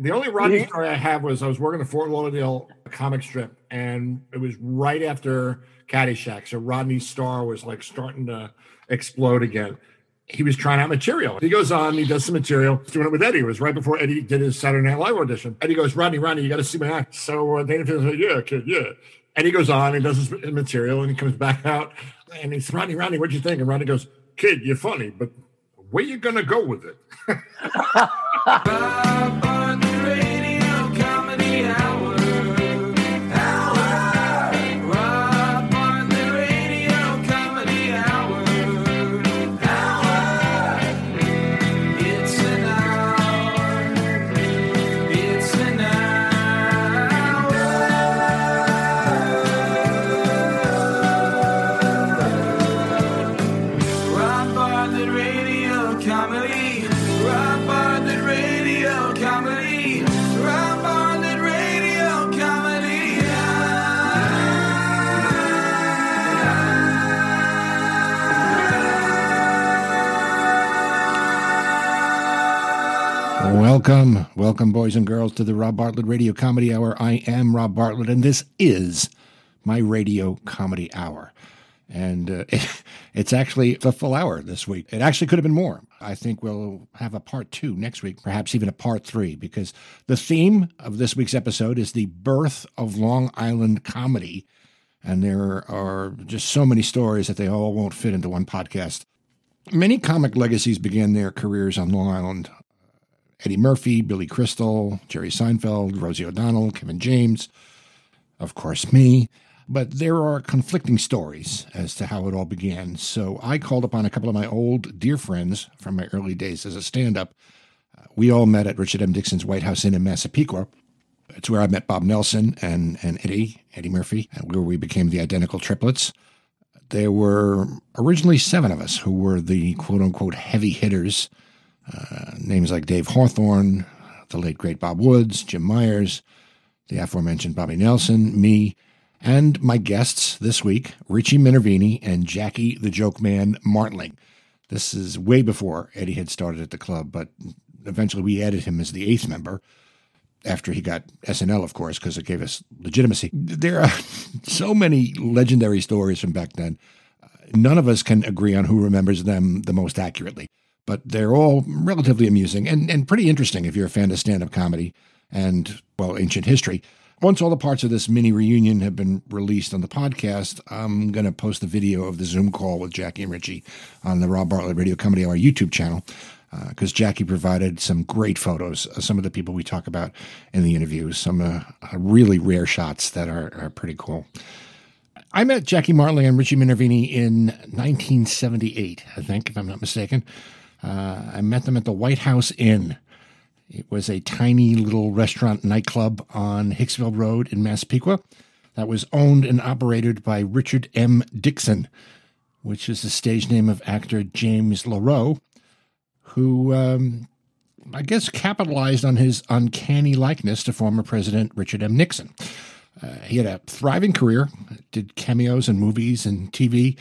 The only Rodney story I have was I was working the Fort Lauderdale comic strip, and it was right after Caddyshack. So Rodney star was like starting to explode again. He was trying out material. He goes on, he does some material, He's doing it with Eddie. It was right before Eddie did his Saturday Night Live audition. Eddie goes, Rodney, Rodney, you got to see my act. So uh, Dangerfield's like, yeah, kid, yeah. And he goes on and does his material, and he comes back out, and he's Rodney, Rodney, what'd you think? And Rodney goes, kid, you're funny, but where you gonna go with it? Welcome, welcome, boys and girls, to the Rob Bartlett Radio Comedy Hour. I am Rob Bartlett, and this is my radio comedy hour. And uh, it's actually a full hour this week. It actually could have been more. I think we'll have a part two next week, perhaps even a part three, because the theme of this week's episode is the birth of Long Island comedy. And there are just so many stories that they all won't fit into one podcast. Many comic legacies began their careers on Long Island. Eddie Murphy, Billy Crystal, Jerry Seinfeld, Rosie O'Donnell, Kevin James, of course, me. But there are conflicting stories as to how it all began. So I called upon a couple of my old dear friends from my early days as a stand up. Uh, we all met at Richard M. Dixon's White House Inn in Massapequa. It's where I met Bob Nelson and, and Eddie, Eddie Murphy, where we became the identical triplets. There were originally seven of us who were the quote unquote heavy hitters. Uh, names like Dave Hawthorne, the late great Bob Woods, Jim Myers, the aforementioned Bobby Nelson, me, and my guests this week, Richie Minervini and Jackie the Joke Man Martling. This is way before Eddie had started at the club, but eventually we added him as the eighth member after he got SNL, of course, because it gave us legitimacy. There are so many legendary stories from back then. None of us can agree on who remembers them the most accurately, but they're all relatively amusing and, and pretty interesting if you're a fan of stand up comedy and, well, ancient history. Once all the parts of this mini reunion have been released on the podcast, I'm going to post the video of the Zoom call with Jackie and Richie on the Rob Bartlett Radio Comedy Hour YouTube channel because Jackie provided some great photos of some of the people we talk about in the interviews, some uh, really rare shots that are, are pretty cool. I met Jackie Martling and Richie Minervini in 1978, I think, if I'm not mistaken. Uh, I met them at the White House Inn. It was a tiny little restaurant nightclub on Hicksville Road in Massapequa that was owned and operated by Richard M. Dixon, which is the stage name of actor James LaRoe, who um, I guess capitalized on his uncanny likeness to former President Richard M. Nixon. Uh, he had a thriving career, did cameos in movies and TV,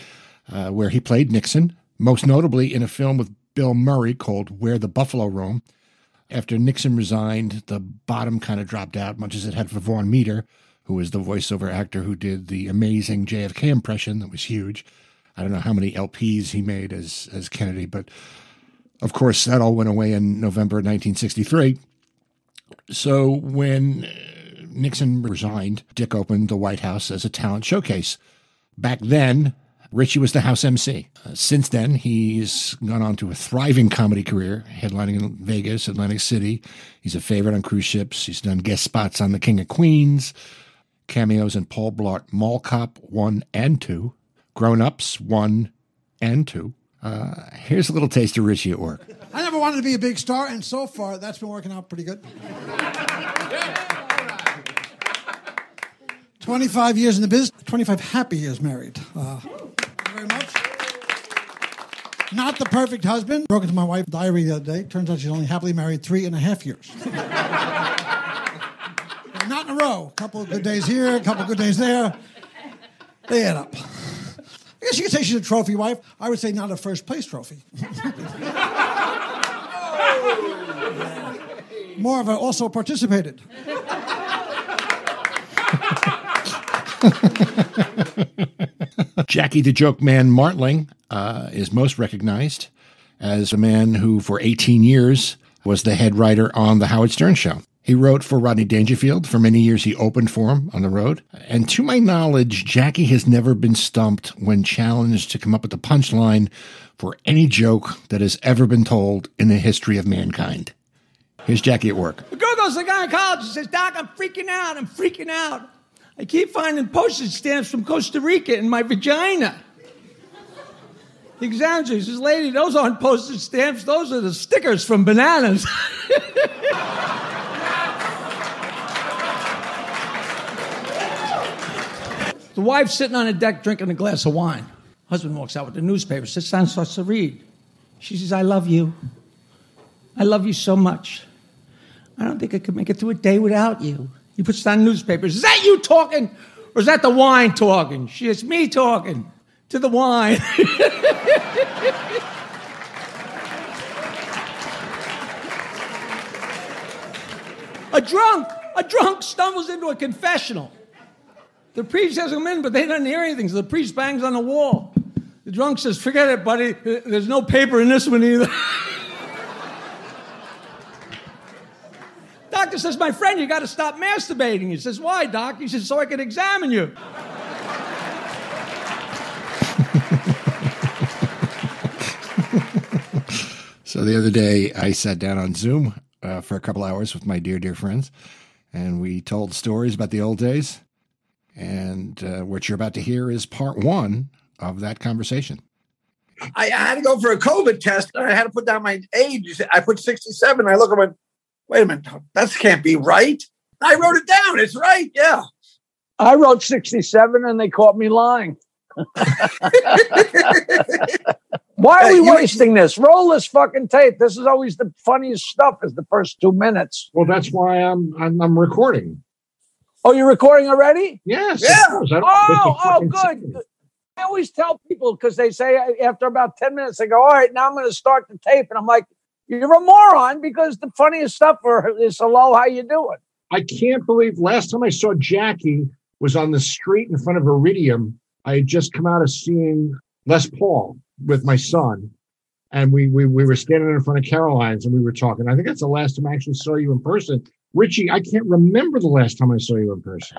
uh, where he played Nixon, most notably in a film with Bill Murray called Where the Buffalo Roam. After Nixon resigned, the bottom kind of dropped out, much as it had for Vaughn Meader, who was the voiceover actor who did the amazing JFK impression that was huge. I don't know how many LPs he made as as Kennedy, but of course that all went away in November 1963. So when uh, Nixon resigned, Dick opened the White House as a talent showcase. Back then, Richie was the house MC. Uh, since then, he's gone on to a thriving comedy career, headlining in Vegas, Atlantic City. He's a favorite on cruise ships. He's done guest spots on The King of Queens, cameos in Paul Blart Mall Cop 1 and 2, Grown Ups 1 and 2. Uh, here's a little taste of Richie at work. I never wanted to be a big star, and so far that's been working out pretty good. 25 years in the business, 25 happy years married. Uh, thank you very much. Not the perfect husband. Broke into my wife's diary the other day. Turns out she's only happily married three and a half years. Not in a row. A couple of good days here, a couple of good days there. They add up. I guess you could say she's a trophy wife. I would say not a first place trophy. More of a also participated. Jackie the Joke Man Martling uh, is most recognized as a man who, for 18 years, was the head writer on The Howard Stern Show. He wrote for Rodney Dangerfield. For many years, he opened for him on the road. And to my knowledge, Jackie has never been stumped when challenged to come up with the punchline for any joke that has ever been told in the history of mankind. Here's Jackie at work. The girl goes to the gynecologist says, Doc, I'm freaking out. I'm freaking out. I keep finding postage stamps from Costa Rica in my vagina. The examiner says, Lady, those aren't postage stamps. Those are the stickers from bananas. the wife's sitting on a deck drinking a glass of wine. Husband walks out with the newspaper, sits down, starts to read. She says, I love you. I love you so much. I don't think I could make it through a day without you. He puts down newspapers. Is that you talking? Or is that the wine talking? She is me talking to the wine. a drunk, a drunk stumbles into a confessional. The priest has him in, but they don't hear anything, so the priest bangs on the wall. The drunk says, Forget it, buddy. There's no paper in this one either. Doctor says, My friend, you got to stop masturbating. He says, Why, doc? He says, So I can examine you. So the other day, I sat down on Zoom uh, for a couple hours with my dear, dear friends, and we told stories about the old days. And uh, what you're about to hear is part one of that conversation. I, I had to go for a COVID test. I had to put down my age. I put 67. I look at my, wait a minute, that can't be right. I wrote it down. It's right. Yeah. I wrote 67 and they caught me lying. Why are we wasting this? Roll this fucking tape. This is always the funniest stuff is the first two minutes. Well, that's why I'm I'm, I'm recording. Oh, you're recording already? Yes. Yeah. of course. I don't- Oh, oh, good. second. I always tell people because they say uh, after about 10 minutes, they go, All right, now I'm going to start the tape. And I'm like, You're a moron because the funniest stuff are, is hello, how you doing? I can't believe last time I saw Jackie was on the street in front of Iridium. I had just come out of seeing Les Paul with my son. And we, we we were standing in front of Caroline's and we were talking. I think that's the last time I actually saw you in person. Richie, I can't remember the last time I saw you in person.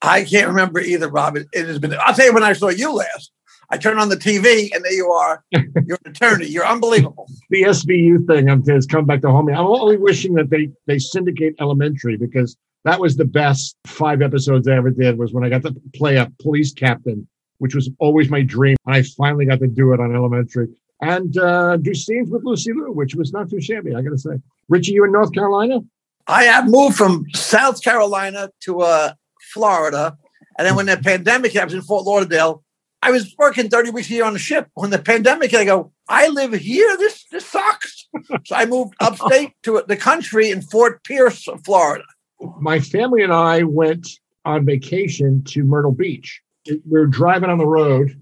I can't remember either, Rob. It, it has been, I'll tell you when I saw you last. I turn on the TV and there you are. You're an attorney. You're unbelievable. The SVU thing has come back to haunt me. I'm only wishing that they they syndicate Elementary because that was the best five episodes I ever did. Was when I got to play a police captain, which was always my dream, and I finally got to do it on Elementary and uh, do scenes with Lucy Liu, which was not too shabby. I got to say, Richie, you in North Carolina? I have moved from South Carolina to uh, Florida. And then when the pandemic happened in Fort Lauderdale, I was working 30 weeks a year on the ship. When the pandemic hit, I go, I live here. This this sucks. so I moved upstate to the country in Fort Pierce, Florida. my family and I went on vacation to Myrtle Beach. We were driving on the road,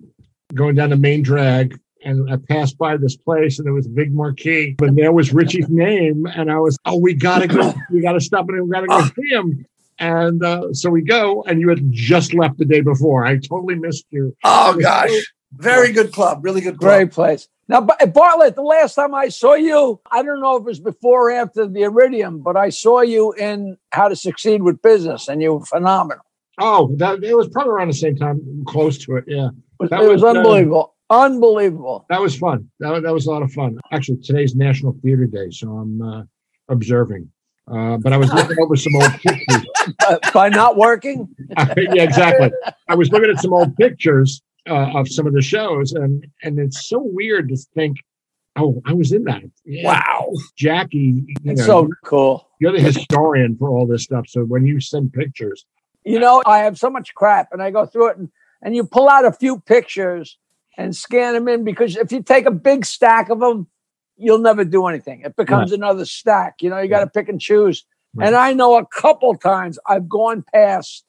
going down the main drag, and I passed by this place, and there was a big marquee, and there was Richie's name, and I was, oh, we gotta go, we gotta stop and we gotta go oh. see him. And uh, so we go, and you had just left the day before. I totally missed you. Oh gosh, very good club, really good club. Great place. Now, Bartlett, the last time I saw you, I don't know if it was before or after the Iridium, but I saw you in How to Succeed with Business, and you were phenomenal. Oh, that it was probably around the same time, close to it. Yeah, It That was, was, uh, unbelievable. unbelievable. that was fun. That was, that was a lot of fun. Actually, today's National Theater Day, so I'm uh, observing. Uh, but I was looking over some old pictures. Uh, by not working, yeah, exactly. I was looking at some old pictures uh, of some of the shows, and and it's so weird to think, oh, I was in that. Yeah. Wow. Jackie, you know, so cool. You're the historian for all this stuff. So when you send pictures, You know, I have so much crap, and I go through it, and, and you pull out a few pictures and scan them in because if you take a big stack of them, you'll never do anything. It becomes another stack. You know, you got to pick and choose. Right. And I know a couple times I've gone past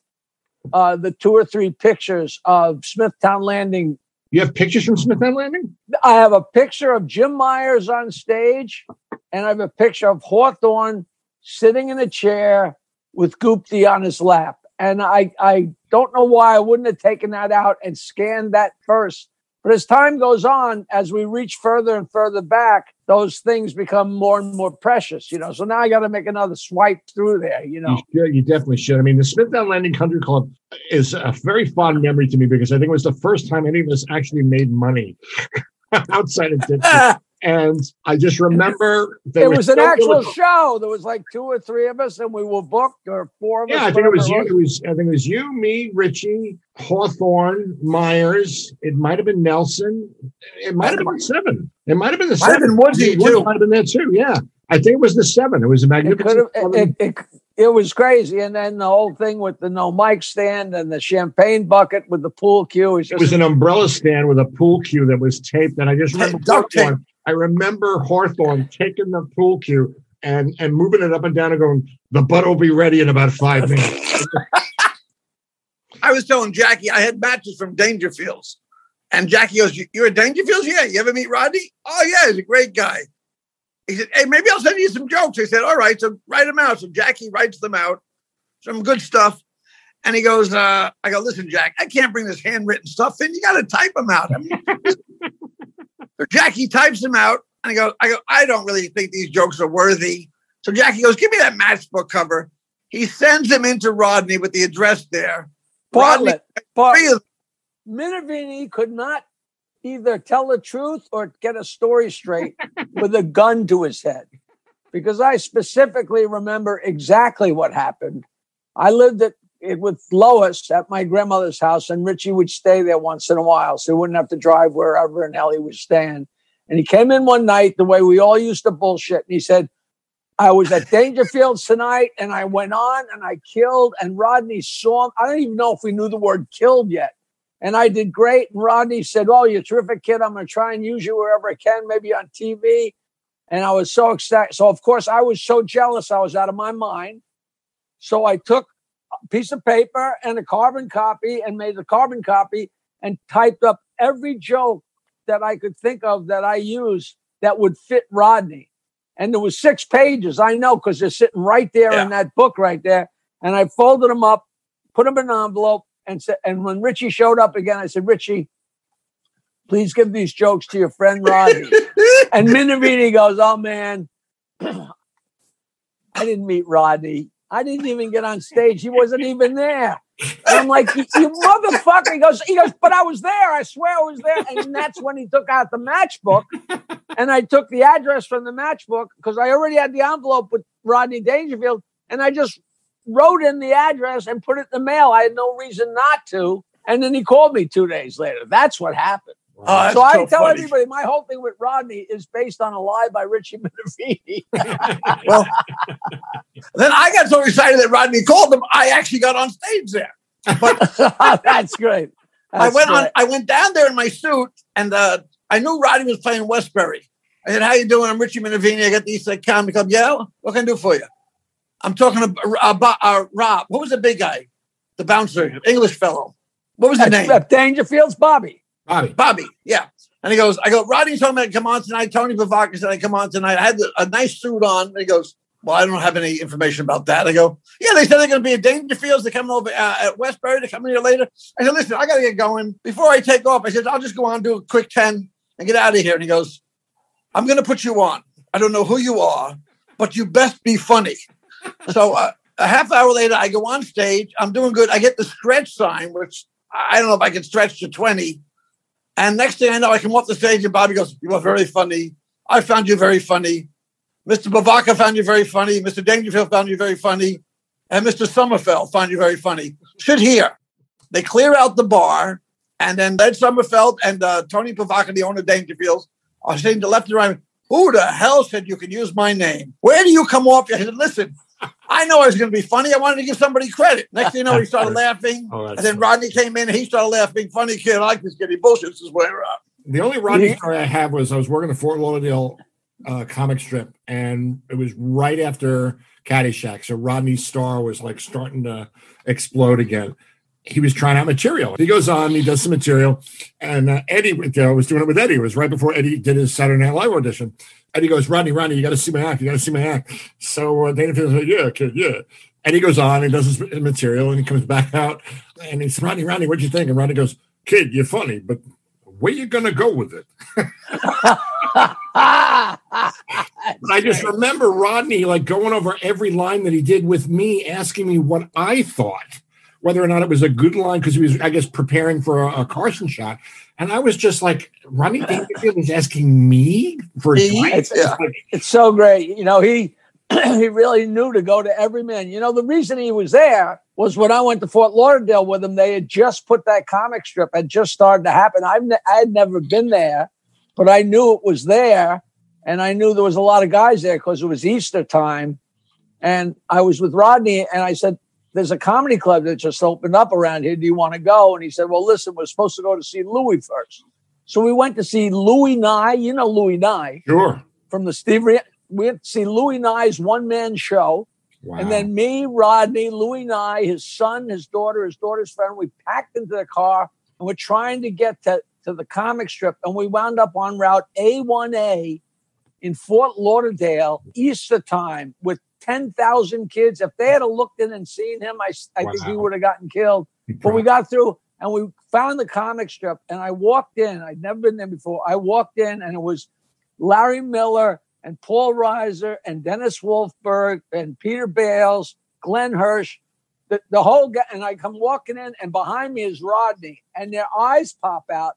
uh, the two or three pictures of Smithtown Landing. you have pictures from Smithtown Landing. I have a picture of Jim Myers on stage, and I have a picture of Hawthorne sitting in a chair with Goopty on his lap. And I, I don't know why I wouldn't have taken that out and scanned that first. But as time goes on, as we reach further and further back, those things become more and more precious, you know. So now I got to make another swipe through there, you know. You, should, you definitely should. I mean, the Smithtown Landing Country Club is a very fond memory to me because I think it was the first time any of us actually made money outside of Dixie. and I just remember it was an actual show. There was like two or three of us, and we were booked, or four of yeah, us. Yeah, I think it was you. It was I think it was you, me, Richie, Hawthorne, Myers. It might have been Nelson. It might have been seven. It might have been the might seven. Have been Woodsy too. Might have been there too. Yeah, I think it was the seven. It was a magnificent. It, it, it, it was crazy, and then the whole thing with the no mic stand and the champagne bucket with the pool cue. It was an umbrella stand with a pool cue that was taped, and I just remember duct tape. I remember Hawthorne taking the pool cue and and moving it up and down and going, the butt will be ready in about five minutes. I was telling Jackie I had matches from Dangerfields. And Jackie goes, You're a Dangerfields? Yeah. You ever meet Rodney? Oh, yeah, he's a great guy. He said, Hey, maybe I'll send you some jokes. I said, All right. So write them out. So Jackie writes them out, some good stuff. And he goes, uh, I go, listen, Jack, I can't bring this handwritten stuff in. You got to type them out. I mean, so Jackie types them out. And I go, I go, I don't really think these jokes are worthy. So Jackie goes, give me that matchbook cover. He sends them into Rodney with the address there. Bartlett, Bartlett. Minervini could not either tell the truth or get a story straight with a gun to his head. Because I specifically remember exactly what happened. I lived at it with Lois at my grandmother's house, and Richie would stay there once in a while, so he wouldn't have to drive wherever in hell he was staying. And he came in one night the way we all used to bullshit, and he said, I was at Dangerfields tonight, and I went on and I killed, and Rodney saw him. I don't even know if we knew the word killed yet. And I did great. And Rodney said, Oh, you're a terrific kid. I'm going to try and use you wherever I can, maybe on TV. And I was so excited. So, of course, I was so jealous. I was out of my mind. So I took piece of paper and a carbon copy and made a carbon copy and typed up every joke that I could think of that I used that would fit Rodney. And there was six pages, I know, because they're sitting right there yeah. in that book right there. And I folded them up, put them in an envelope, and said, and when Richie showed up again, I said, Richie, please give these jokes to your friend Rodney. and Minervini goes, Oh man, I didn't meet Rodney. I didn't even get on stage. He wasn't even there. And I'm like, you, motherfucker. He goes, he goes, but I was there. I swear I was there. And that's when he took out the matchbook. And I took the address from the matchbook because I already had the envelope with Rodney Dangerfield. And I just wrote in the address and put it in the mail. I had no reason not to. And then he called me two days later. That's what happened. Oh, so I so tell funny. everybody my whole thing with Rodney is based on a lie by Richie Minervini. well, then I got so excited that Rodney called him. I actually got on stage there. But that's great. I That's went on. I went down there in my suit, and uh, I knew Rodney was playing Westbury. I said, "How you doing? I'm Richie Minervini. I got the East Side Comedy Club. Yeah, what can I do for you? I'm talking about uh, uh, Rob. What was the big guy? The bouncer, English fellow. What was his That's name? Dangerfield's Bobby. Bobby. Bobby, yeah. And he goes, I go, Rodney told me come on tonight. Tony Bevacqua said I come on tonight. I had a nice suit on. And he goes, Well, I don't have any information about that. I go, Yeah, they said they're going to be at Dangerfields. They're coming over uh, at Westbury. They're coming here later. I said, Listen, I got to get going. Before I take off, I said, I'll just go on, do a quick 10 and get out of here. And he goes, I'm going to put you on. I don't know who you are, but you best be funny. so uh, a half hour later, I go on stage. I'm doing good. I get the stretch sign, which I don't know if I can stretch to 20. And next thing I know, I come off the stage and Bobby goes, You are very funny. I found you very funny. Mr. Bevacqua found you very funny. Mr. Dangerfield found you very funny. And Mr. Sommerfeld found you very funny. Sit here. They clear out the bar. And then Ed Sommerfeld and uh, Tony Bevacqua, the owner of Dangerfields, are saying to left and right, Who the hell said you can use my name? Where do you come off? I said, Listen, I know I was going to be funny. I wanted to give somebody credit. Next thing you know, he started laughing. Oh, and then Rodney came in and he started laughing. Funny kid. I like this kid. He bullshits his way around. The only Rodney story I have was I was working the Fort Lauderdale uh, comic strip, and it was right after Caddyshack. So Rodney's star was like starting to explode again. He was trying out material. He goes on, he does some material, and uh, Eddie you know, was doing it with Eddie. It was right before Eddie did his Saturday Night Live audition. And he goes, Rodney, Rodney, you got to see my act. You got to see my act. So uh, Dangerfield's like, yeah, kid, yeah. And he goes on and does his material and he comes back out and he's Rodney, Rodney, what'd you think? And Rodney goes, kid, you're funny, but where you gonna go with it? But I just remember Rodney like going over every line that he did with me, asking me what I thought, whether or not it was a good line, because he was, I guess, preparing for a, a Carson shot. And I was just like, Rodney Dangerfield is asking me for advice. Yeah. Like, It's so great. You know, he he really knew to go to every man. You know, the reason he was there was when I went to Fort Lauderdale with him. They had just put that comic strip had just started to happen. I've ne- I had never been there, but I knew it was there, and I knew there was a lot of guys there because it was Easter time, and I was with Rodney, and I said. There's a comedy club that just opened up around here. Do you want to go? And he said, Well, listen, we're supposed to go to see Louis first. So we went to see Louis Nye. You know Louis Nye sure. from the Steve. Re- we went to see Louis Nye's one man show, Wow. and then me, Rodney, Louis Nye, his son, his daughter, his daughter's friend. We packed into the car and we're trying to get to to the comic strip, and we wound up on Route A1A in Fort Lauderdale, Easter time, with ten thousand kids. If they had looked in and seen him, I I think he would have gotten killed. But we got through and we found the comic strip and I walked in. I'd never been there before. I walked in and it was Larry Miller and Paul Reiser and Dennis Wolfberg and Peter Bales, Glenn Hirsch, the, the whole guy. And I come walking in and behind me is Rodney and their eyes pop out.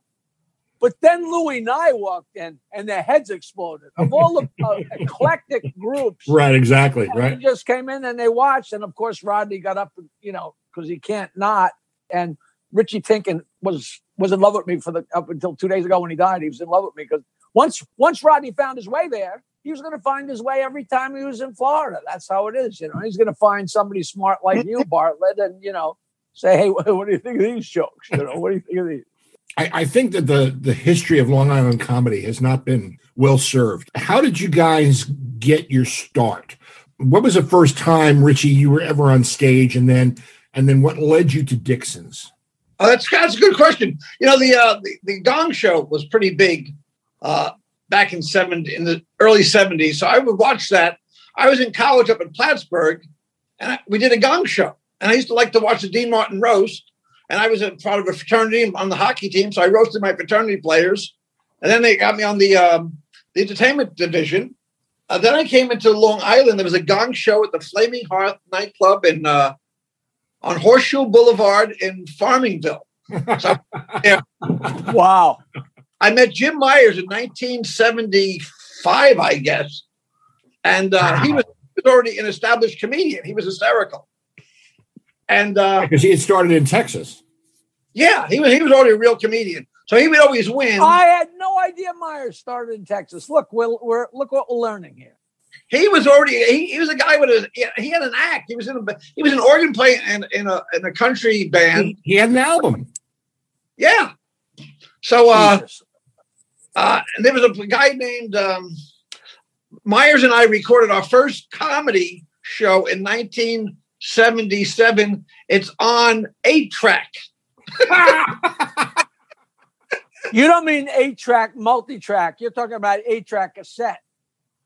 But then Louis Nye walked in and their heads exploded. Of all the uh, eclectic groups, right, exactly. Right. They just came in and they watched, and of course Rodney got up, you know, because he can't not. And Richie Tienken was was in love with me for the up until two days ago when he died. He was in love with me because once once Rodney found his way there, he was going to find his way every time he was in Florida. That's how it is, you know. He's going to find somebody smart like you, Bartlett, and you know, say, hey, what, what do you think of these jokes? You know, what do you think of these? I, I think that the the history of Long Island comedy has not been well served. How did you guys get your start? What was the first time, Richie, you were ever on stage, and then and then what led you to Dixon's? Oh, that's that's a good question. You know, the uh, the, the Gong Show was pretty big uh, back in seven in the early seventies. So I would watch that. I was in college up in Plattsburgh, and I, we did a Gong Show. And I used to like to watch the Dean Martin roast. And I was a part of a fraternity on the hockey team, so I roasted my fraternity players. And then they got me on the um, the entertainment division. Uh, then I came into Long Island. There was a Gong Show at the Flaming Hearth nightclub in uh, on Horseshoe Boulevard in Farmingville. So Wow. I met Jim Myers in 1975, I guess, and uh, he was he was already an established comedian. He was hysterical, and uh, Because he had started in Texas. yeah, he was he was already a real comedian. So he would always win. I had no idea Myers started in Texas. Look, we're, we're look what we're learning here. he was already he, he was a guy with a he had an act. He was in a he was an organ player in, in a in a country band. He, he had an album. Yeah. So uh, Jesus. uh, and there was a guy named um, Myers and I recorded our first comedy show in 1977. It's on eight track. You don't mean eight track, multi track. You're talking about eight track cassette.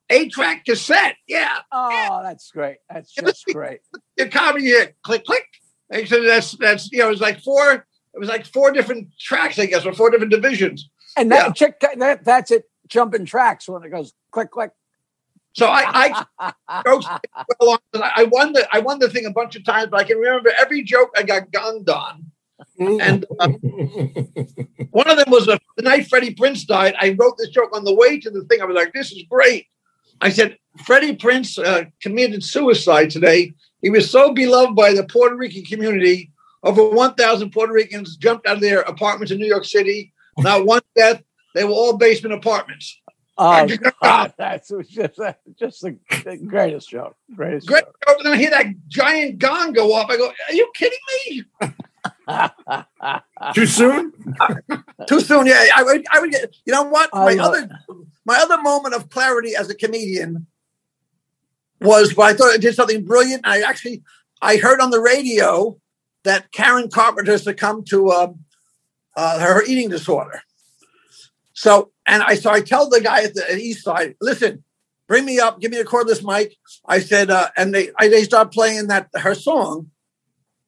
Eight track cassette. Yeah. Oh, that's great. That's just great. The comedy hit. Click, click. And so that's, that's, you know, it was like four, it was like four different tracks, I guess, or four different divisions. And that Yeah. chick, that, that's it. Jumping tracks when it goes click, click. So I, I jokes well I won the, I won the thing a bunch of times, but I can remember every joke I got gonged on. And uh, one of them was uh, the night Freddie Prinze died. I wrote this joke on the way to the thing. I was like, this is great. I said, Freddie Prinze uh, committed suicide today. He was so beloved by the Puerto Rican community. Over 1,000 Puerto Ricans jumped out of their apartments in New York City. Not one death. They were all basement apartments. Oh, God. That's just, just the, the greatest joke. Greatest Great joke. joke. And then I hear that giant gong go off. I go, are you kidding me? Too soon? Too soon. Yeah, I would. I would get. You know what? My love other, my other moment of clarity as a comedian was when I thought I did something brilliant. I actually, I heard on the radio that Karen Carpenter succumbed to um, uh, her eating disorder. So, and I so I tell the guy at the at East Side, listen, bring me up, give me a cordless mic. I said, uh, and they I, they start playing that her song.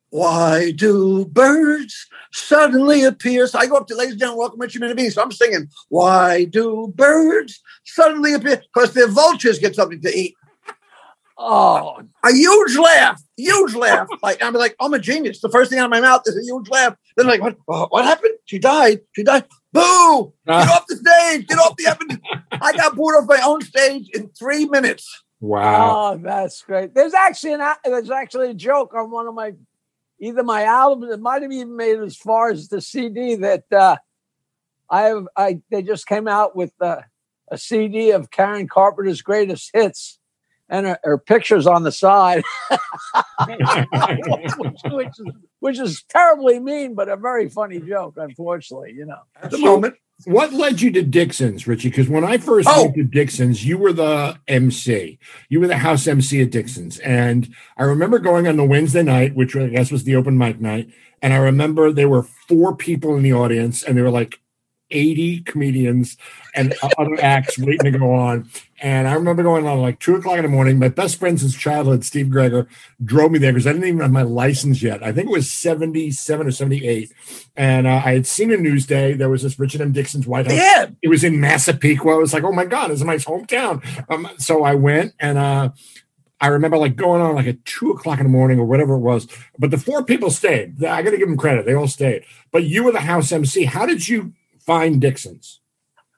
Why do birds suddenly appear? So I go up to ladies and gentlemen, welcome to Human Beings. So I'm singing, Why do birds suddenly appear? Because their vultures get something to eat. Oh, A huge laugh, huge laugh. Like I'm like, I'm a genius. The first thing out of my mouth is a huge laugh. Then like, what? What happened? She died. She died. Boo! Get off the stage. Get off the effing. I got booed off my own stage in three minutes. Wow. oh, that's great. There's actually an a- there's actually a joke on one of my either my albums. It might have even made it as far as the CD that uh, I have. I they just came out with uh, a CD of Karen Carpenter's greatest hits. And her, her pictures on the side, which, which, is, which is terribly mean, but a very funny joke, unfortunately, you know. At the moment, What led you to Dixon's, Richie? Because when I first Oh. went to Dixon's, you were the MC. You were the house MC at Dixon's. And I remember going on the Wednesday night, which I guess was the open mic night. And I remember there were four people in the audience, and they were like 80 comedians and other acts waiting to go on. And I remember going on like two o'clock in the morning. My best friend since childhood, Steve Greger, drove me there because I didn't even have my license yet. I think it was 77 or 78. And uh, I had seen a Newsday. There was this Richard M. Dixon's White House yeah. it was in Massapequa. I was like, oh my God, this is my hometown. Um, so I went and uh, I remember like going on like at two o'clock in the morning or whatever it was. But the four people stayed. I got to give them credit. They all stayed. But you were the house MC. How did you find Dixon's?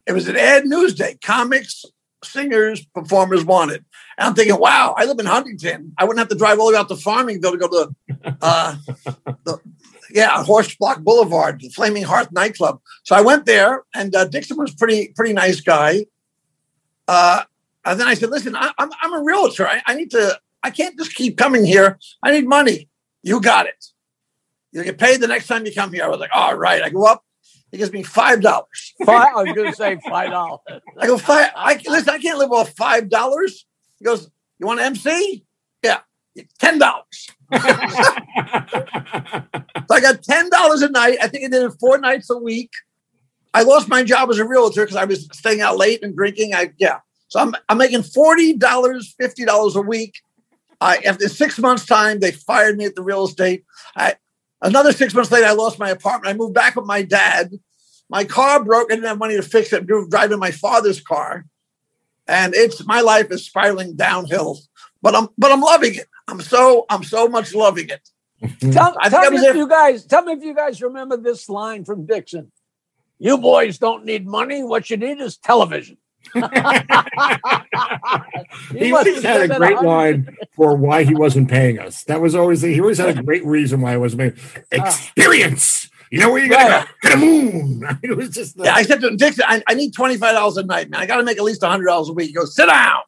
It was an ad Newsday. Comics, singers, performers wanted. And I'm thinking, wow, I live in Huntington. I wouldn't have to drive all the way out to Farmingville to go to, uh, the, yeah, Horse Block Boulevard, the Flaming Hearth nightclub. So I went there, and uh, Dixon was pretty pretty nice guy. Uh, and then I said, listen, I, I'm I'm a realtor. I, I need to. I can't just keep coming here. I need money. You got it. You get paid the next time you come here. I was like, all right. I go up. He gives me five dollars. I was going to say five dollars. I go five. I listen. I can't live off five dollars. He goes, "You want to MC? Yeah, ten dollars." So I got ten dollars a night. I think I did it four nights a week. I lost my job as a realtor because I was staying out late and drinking. I yeah. So I'm I'm making forty dollars, fifty dollars a week. I after six months' time, they fired me at the real estate. I another six months later, I lost my apartment. I moved back with my dad. My car broke. I didn't have money to fix it. I drove driving my father's car, and it's my life is spiraling downhill. But I'm but I'm loving it. I'm so I'm so much loving it. Tell, I think tell me was if you guys tell me if you guys remember this line from Dixon. You boys don't need money. What you need is television. he always had a great line for why he wasn't paying us. That was always he always had a great reason why I wasn't paying. Ah. Experience. You know where you're gonna Right. go to the moon. It was just the, Yeah, I said to him, Dixon, I, I need twenty five dollars a night, man. I got to make at least hundred dollars a week. He goes, sit down.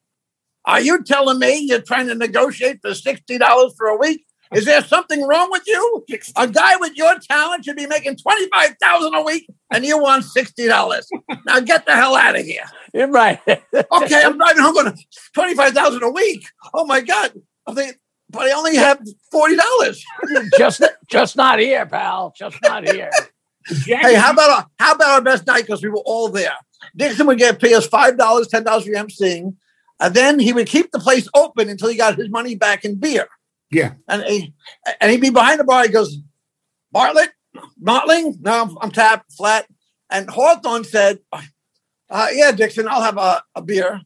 Are you telling me you're trying to negotiate for sixty dollars for a week? Is there something wrong with you? A guy with your talent should be making twenty five thousand a week, and you want sixty dollars. Now get the hell out of here. You're right. Okay, I'm driving home going twenty five thousand a week. Oh my god! I think, but I only have forty dollars. just just not here, pal. Just not here. Jackie, Hey, how about our, how about our best night? Because we were all there. Dixon would get pay us five dollars, ten dollars for emceeing, and then he would keep the place open until he got his money back in beer. Yeah. and he, and he'd be behind the bar. He goes, Bartlett, Martling, no, I'm tapped flat. And Hawthorne said, uh, "Yeah, Dixon, I'll have a, a beer,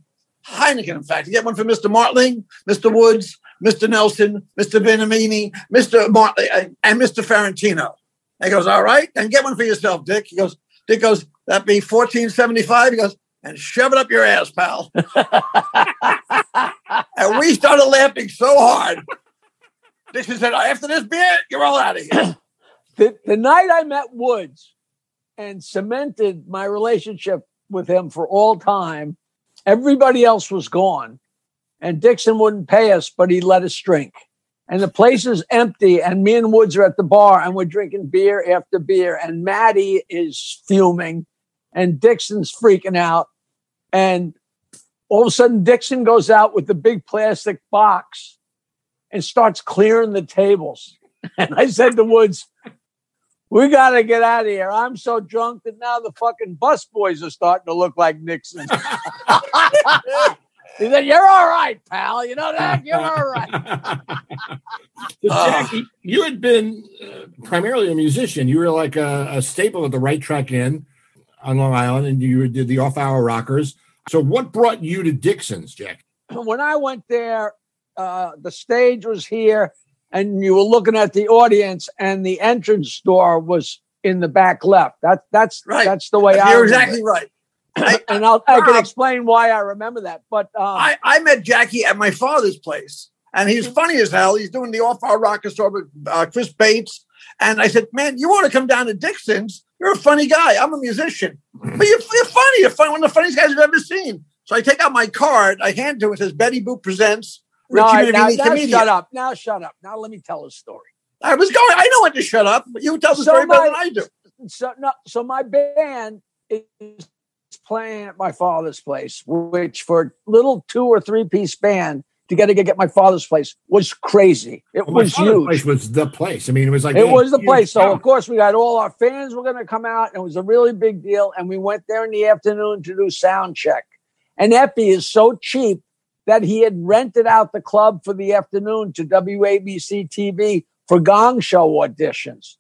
Heineken. In fact, you get one for Mister Martling, Mister Woods, Mister Nelson, Mister Minervini, Mister Martling, uh, and Mister Ferrantino." And he goes, "All right, and get one for yourself, Dick." He goes, "Dick goes, That'd be fourteen seventy five. He goes, "And shove it up your ass, pal." and we started laughing so hard. Dixon said, "After this beer, you're all out of here." the, the night I met Woods and cemented my relationship with him for all time, everybody else was gone. And Dixon wouldn't pay us, but he let us drink. And the place is empty, and me and Woods are at the bar, and we're drinking beer after beer. And Maddie is fuming, and Dixon's freaking out. And all of a sudden, Dixon goes out with the big plastic box and starts clearing the tables. And I said to Woods, we got to get out of here. I'm so drunk that now the fucking bus boys are starting to look like Nixon. He said, "You're all right, pal. You know that. You're all right." So, Jackie, you had been uh, primarily a musician. You were like a, a staple at the Right Track Inn on Long Island, and you did the Off Our Rockers. So, what brought you to Dixon's, Jack? when I went there, uh, the stage was here, and you were looking at the audience, and the entrance door was in the back left. That that's Right. That's the way I. You're exactly right. I, And I'll, I can explain why I remember that. But um, I, I met Jackie at my father's place, and he's funny as hell. He's doing the off our rocker store with uh, Chris Bates. And I said, Man, you want to come down to Dixon's? You're a funny guy. I'm a musician. But you're, you're funny. You're funny. one of the funniest guys I've ever seen. So I take out my card, I hand to him, it says Betty Boop presents no, Richie I- now, Minervini, now shut up. Now shut up. Now let me tell a story. I was going, I know when to shut up, but you tell the So story better than I do. so no, so my band is playing at my father's place, which for a little two or three piece band to get to get my father's place was crazy. It Well, was father's huge. place was the place. I mean, it was like it a was the huge place. So of course we got all our fans were going to come out, and it was a really big deal. And we went there in the afternoon to do sound check. And Eppy is so cheap that he had rented out the club for the afternoon to WABC TV for Gong Show auditions.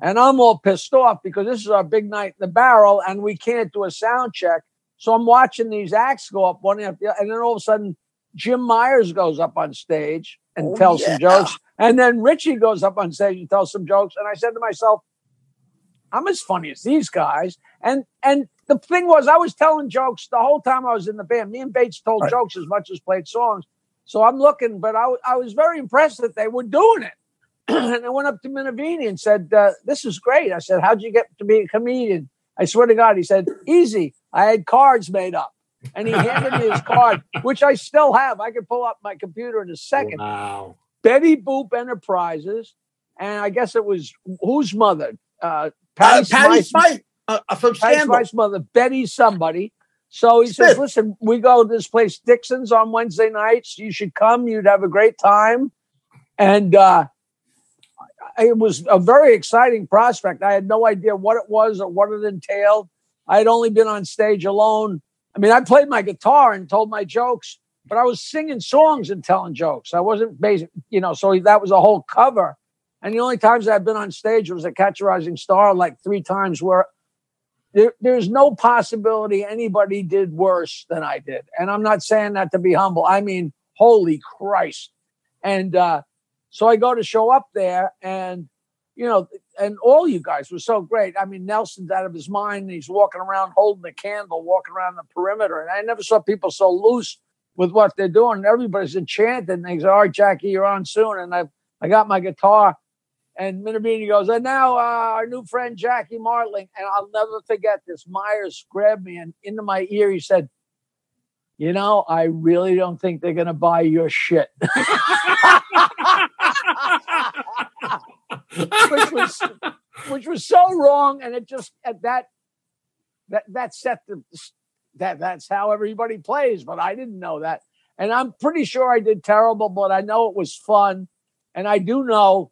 And I'm all pissed off because this is our big night in the barrel, and we can't do a sound check. So I'm watching these acts go up one after the other, and then all of a sudden Jim Myers goes up on stage and Oh, tells yeah. some jokes. And then Richie goes up on stage and tells some jokes. And I said to myself, I'm as funny as these guys. And and the thing was, I was telling jokes the whole time I was in the band. Me and Bates told Right. jokes as much as played songs. So I'm looking, but I, I was very impressed that they were doing it. and I went up to Minervini and said, uh, This is great. I said, How'd you get to be a comedian? I swear to God, he said, Easy. I had cards made up. And he handed me his card, which I still have. I can pull up my computer in a second. Wow. Betty Boop Enterprises, and I guess it was whose mother? Uh, Uh, Patty, Patty Smyth's- Smyth uh, uh, from Scandal. Smyth's mother, Betty somebody. So he says, "Listen, we go to this place, Dixon's, on Wednesday nights. You should come. You'd have a great time." And uh, it was a very exciting prospect. I had no idea what it was or what it entailed. I had only been on stage alone. I mean, I played my guitar and told my jokes, but I was singing songs and telling jokes. I wasn't basic, you know, so that was a whole cover. And the only times I've been on stage was at Catch a Rising Star, like three times, where there, there's no possibility anybody did worse than I did. And I'm not saying that to be humble. I mean, holy Christ. And uh, so I go to show up there, and you know, and all you guys were so great. I mean, Nelson's out of his mind. He's walking around holding the candle, walking around the perimeter. And I never saw people so loose with what they're doing. Everybody's enchanted. And they say, All right, Jackie, you're on soon. And I I got my guitar. And Minervini goes, and now uh, our new friend Jackie Martling. And I'll never forget this. Myers grabbed me and into my ear, he said, You know, I really don't think they're going to buy your shit. which was which was so wrong, and it just at that that that set the that that's how everybody plays. But I didn't know that, and I'm pretty sure I did terrible, but I know it was fun, and I do know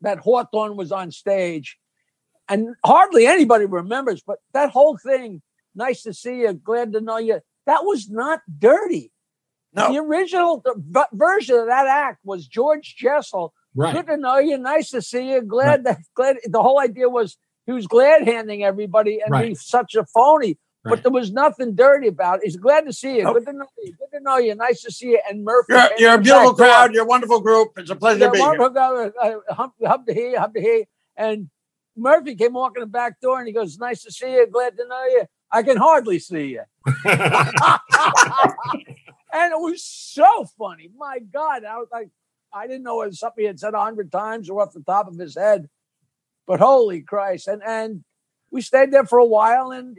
that Hawthorne was on stage, and hardly anybody remembers. But that whole thing, nice to see you, glad to know you. That was not dirty. No. The original v- version of that act was George Jessel Right. Good to know you. Nice to see you. Glad that glad the whole idea was he was glad handing everybody and Right. he's such a phony. Right. But there was nothing dirty about it. He's glad to see you. Nope. Good to know you. Good to know you. Nice to see you. And Murphy. You're, you're a beautiful crowd. You're a wonderful group. It's a pleasure Yeah, to be here. uh, uh, hump, hump to hump to hear. And Murphy came walking the back door and he goes, Nice to see you. Glad to know you. I can hardly see you. and it was so funny. My God. I was like, I didn't know it was something he had said a hundred times or off the top of his head. But holy Christ. And and we stayed there for a while and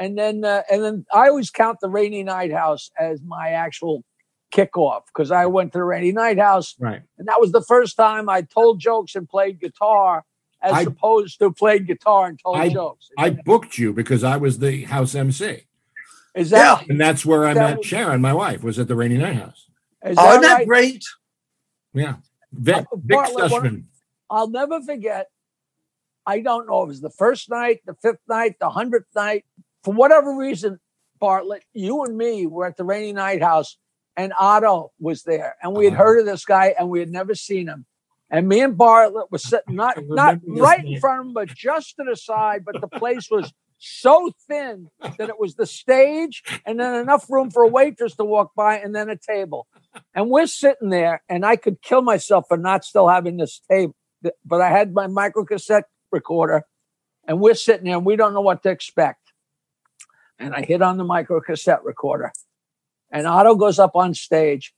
and then uh, and then I always count the rainy night house as my actual kickoff because I went to the rainy night house right. and that was the first time I told jokes and played guitar as I- opposed to played guitar and told I- jokes. I booked you because I was the house MC. Is that, And that's where I That met was- Sharon, my wife, was at the Rainy Night House. is Oh, that isn't that right? great? Yeah. Vic, Uh, Vic Sussman. I'll never forget. I don't know if it was the first night, the fifth night, the hundredth night. For whatever reason, Bartlett, you and me were at the Rainy Night House, and Otto was there, and we had heard of this guy, and we had never seen him. And me and Bartlett were sitting not not right in front of him, but just to the side. But the place was so thin that it was the stage, and then enough room for a waitress to walk by, and then a table. And we're sitting there, and I could kill myself for not still having this tape. But I had my micro cassette recorder, and we're sitting there, and we don't know what to expect. And I hit on the micro cassette recorder, and Otto goes up on stage,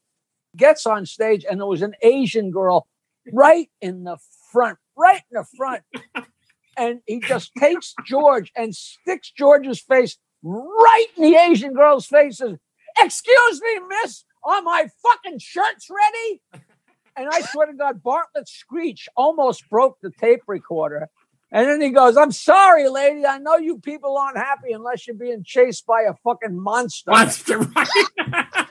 gets on stage, and there was an Asian girl right in the front, right in the front. And he just takes George and sticks George's face right in the Asian girl's face. And, Excuse me, miss, are my fucking shirts ready? And I swear to God, Bartlett's screech almost broke the tape recorder. And then he goes, I'm sorry, lady. I know you people aren't happy unless you're being chased by a fucking monster. Monster, right?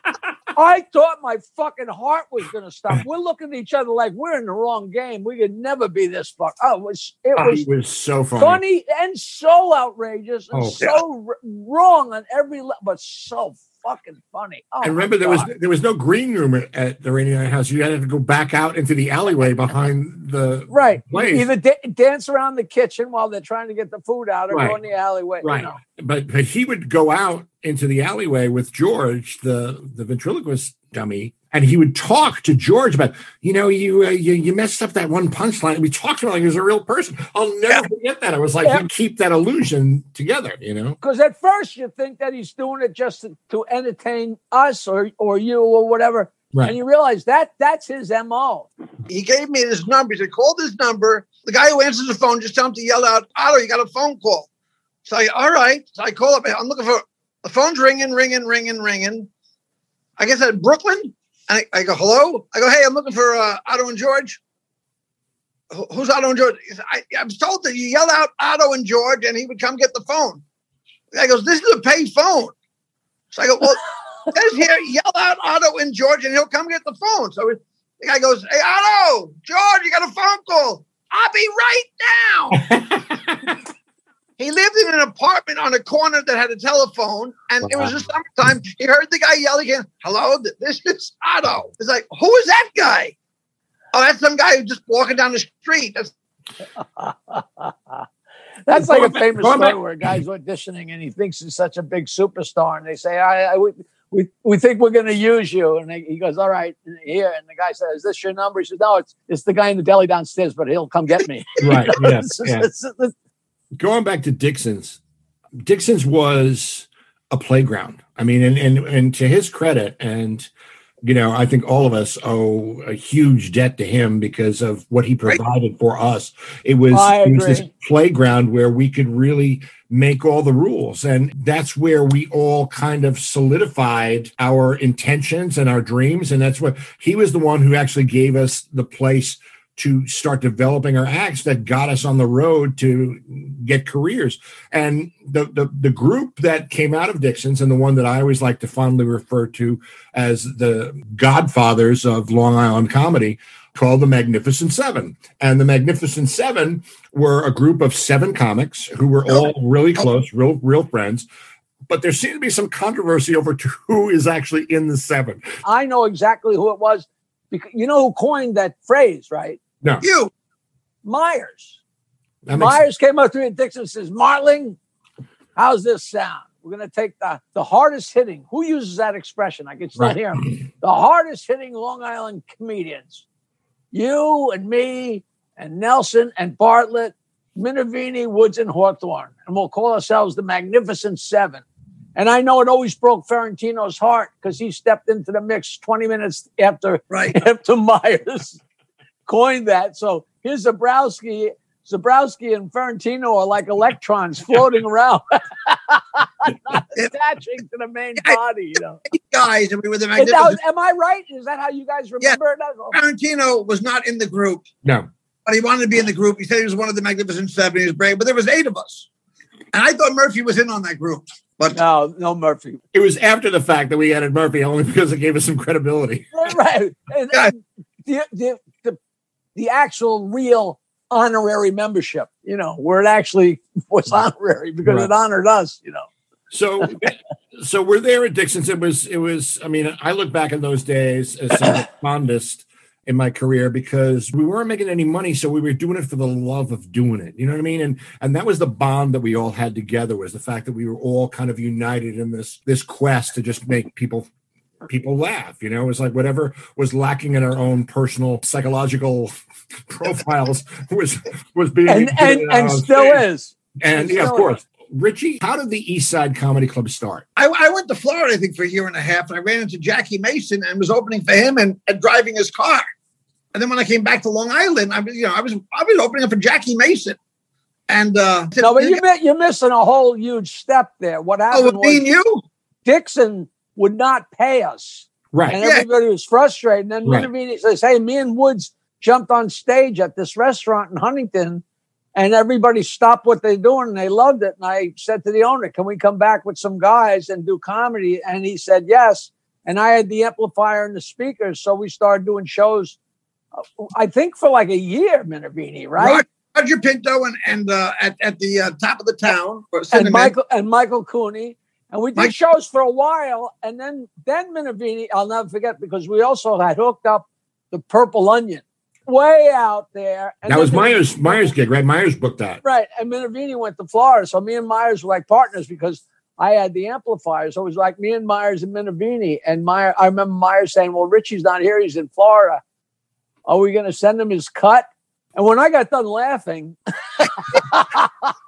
I thought my fucking heart was going to stop. We're looking at each other like we're in the wrong game. We could never be this fuck. Oh, it was it Oh, was it was so funny. funny and so outrageous and Oh, so r- wrong on every level, but so fucking funny. Oh, I remember there was there was no green room at, at the Rainy Night House. You had to go back out into the alleyway behind the right. place. Either da- dance around the kitchen while they're trying to get the food out, or Right. go in the alleyway. you right. know. But but he would go out into the alleyway with George, the the ventriloquist dummy, and he would talk to George about, you know, you uh, you, you messed up that one punchline. We talked to him like he was a real person. I'll never forget that. I was like Yeah. you keep that illusion together, you know. Because at first you think that he's doing it just to, to entertain us or or you or whatever, Right. and you realize that that's his mo. He gave me this number. He said, call this number. The guy who answers the phone, just tell him to yell out, Otto, you got a phone call. So I, all right. So I call up. I'm looking for, the phone's ringing, ringing, ringing, ringing. I guess at Brooklyn. And I, I go, hello? I go, hey, I'm looking for uh, Otto and George. Who's Otto and George? He I, I was told that you yell out Otto and George and he would come get the phone. The guy goes, this is a paid phone. So I go, well, it says here, yell out Otto and George and he'll come get the phone. So the guy goes, Hey, Otto, George, you got a phone call. I'll be right down. he lived in an apartment on a corner that had a telephone, and it was the summertime. He heard the guy yell again, Hello, this is Otto. It's like, Who is that guy? Oh, that's some guy who's just walking down the street. That's That's like a famous going story back- where a guy's auditioning and he thinks he's such a big superstar, and they say, "I, I we, we, we think we're going to use you," and he goes, "All right, here." And the guy says, "Is this your number?" He says, "No, it's it's the guy in the deli downstairs, but he'll come get me." right. Yeah. It's- yeah. it's- it's- going back to Dixon's, Dixon's was a playground. I mean, and and and to his credit, and you know, I think all of us owe a huge debt to him because of what he provided for us. It was it was this playground where we could really make all the rules, and that's where we all kind of solidified our intentions and our dreams. And that's what he was the one who actually gave us the place to start developing our acts that got us on the road to get careers. And the, the the group that came out of Dixon's and the one that I always like to fondly refer to as the godfathers of Long Island comedy called the Magnificent Seven. And the Magnificent Seven were a group of seven comics who were all really close, real real friends. But there seemed to be some controversy over to who is actually in the seven. I know exactly who it was because you know who coined that phrase, right? No, you. Myers. Myers came up to me and Dixon says, Martling, how's this sound? We're going to take the, the hardest hitting. Who uses that expression? I can still Right. hear him. The hardest hitting Long Island comedians. You and me and Nelson and Bartlett, Minervini, Woods, and Hawthorne. And we'll call ourselves the Magnificent Seven. And I know it always broke Ferrantino's heart because he stepped into the mix 20 minutes after Right. after Myers coined that. So here's Zabrowski. Zabrowski and Ferrantino are like electrons floating around, not attaching to the main body. You know, guys, and we were the And that was- magnificent. am I right? Is that how you guys remember it? Ferrantino was not in the group, no. but he wanted to be in the group. He said he was one of the Magnificent Seven. He was brave, but there was eight of us. And I thought Murphy was in on that group. But No, no Murphy. It was after the fact that we added Murphy only because it gave us some credibility. right. And, and the, the the actual real honorary membership, you know, where it actually was honorary because Right. it honored us, you know. So, so we're there at Dixon's. It was, it was. I mean, I look back in those days as fondest in my career because we weren't making any money, so we were doing it for the love of doing it. You know what I mean? And and that was the bond that we all had together was the fact that we were all kind of united in this this quest to just make people people laugh. You know, it was like whatever was lacking in our own personal psychological profiles was was being And and exhibited and still stage. is. And yeah, of still course. Richie, how did the East Side Comedy Club start? I, I went to Florida, I think, for a year and a half, and I ran into Jackie Mason and was opening for him and, and driving his car. And then when I came back to Long Island, I was, you know, I was I was opening up for Jackie Mason. And uh No, but you, mi- you're missing a whole huge step there. What oh, happened with me and you? Dixon would not pay us. Right. and Yeah. everybody was frustrated. And then Right. Minervini says, "Hey, me and Woods jumped on stage at this restaurant in Huntington, and everybody stopped what they're doing and they loved it." And I said to the owner, "Can we come back with some guys and do comedy?" And he said, "Yes." And I had the amplifier and the speakers, so we started doing shows. uh, I think for like a year, Minervini, right? Rod- Roger Pinto and, and uh, at, at the uh, top of the town. and Michael and Michael Cooney. And we did Mike- shows for a while, and then then Minervini, I'll never forget because we also had hooked up the Purple Onion way out there. And that was Myers Myers gig, right? Myers booked that. right? And Minervini went to Florida, so me and Myers were like partners because I had the amplifier, so it was like me and Myers and Minervini. And Meyer, I remember Myers saying, "Well, Richie's not here; he's in Florida. Are we going to send him his cut?" And when I got done laughing,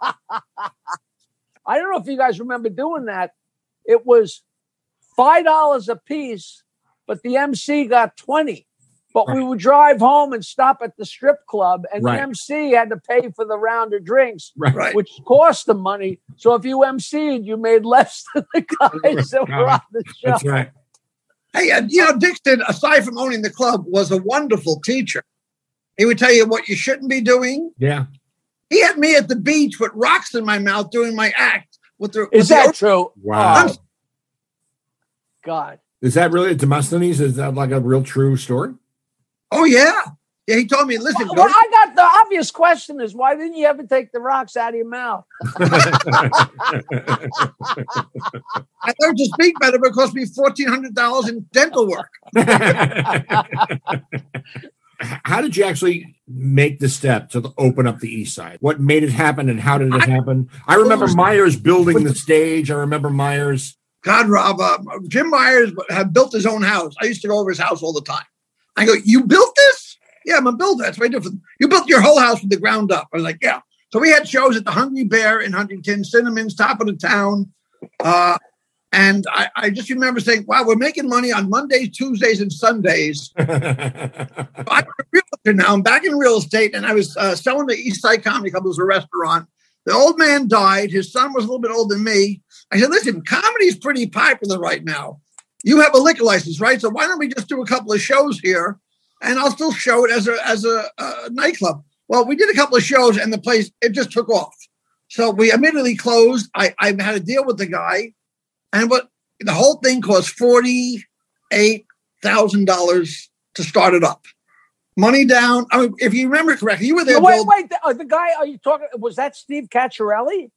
I don't know if you guys remember doing that. It was five dollars a piece, but the MC got twenty. But we would drive home and stop at the strip club, and Right. the MC had to pay for the round of drinks, Right. Right. which cost them money. So if you MC'd, you made less than the guys that were on the show. That's right. Hey, uh, you know, Dixon, aside from owning the club, was a wonderful teacher. He would tell you what you shouldn't be doing. Yeah. He had me at the beach with rocks in my mouth doing my act. With the, Is with the- that true? Wow. Oh, God. Is that really Demosthenes? Is that like a real true story? Oh yeah, yeah. He told me, listen, Well, go to- I got the obvious question is why didn't you ever take the rocks out of your mouth? I learned to speak better, but it cost me fourteen hundred dollars in dental work. how did you actually make the step to open up the east side what made it happen and how did it happen i remember myers building the stage i remember myers God, Rob, uh, Jim Myers had built his own house. I used to go over his house all the time. I go, you built this? Yeah, I'm a builder. That's what different you built your whole house from the ground up. I was like, yeah. So we had shows at the Hungry Bear in Huntington, Cinnamon's, top of the town. Uh, and I, I just remember saying, wow, we're making money on Mondays, Tuesdays, and Sundays. I'm a realtor now. I'm back in real estate, and I was uh, selling the East Side Comedy Club. It was a restaurant. The old man died. His son was a little bit older than me. I said, listen, comedy's pretty popular right now. You have a liquor license, right? So why don't we just do a couple of shows here, and I'll still show it as a as a, uh nightclub. Well, we did a couple of shows, and the place it just took off. So we immediately closed. I, I had a deal with the guy, and what the whole thing cost forty eight thousand dollars to start it up. Money down. I mean, if you remember correctly, you were there. wait, Bill. wait. The, uh, the guy, are you talking? Was that Steve Cacciarelli?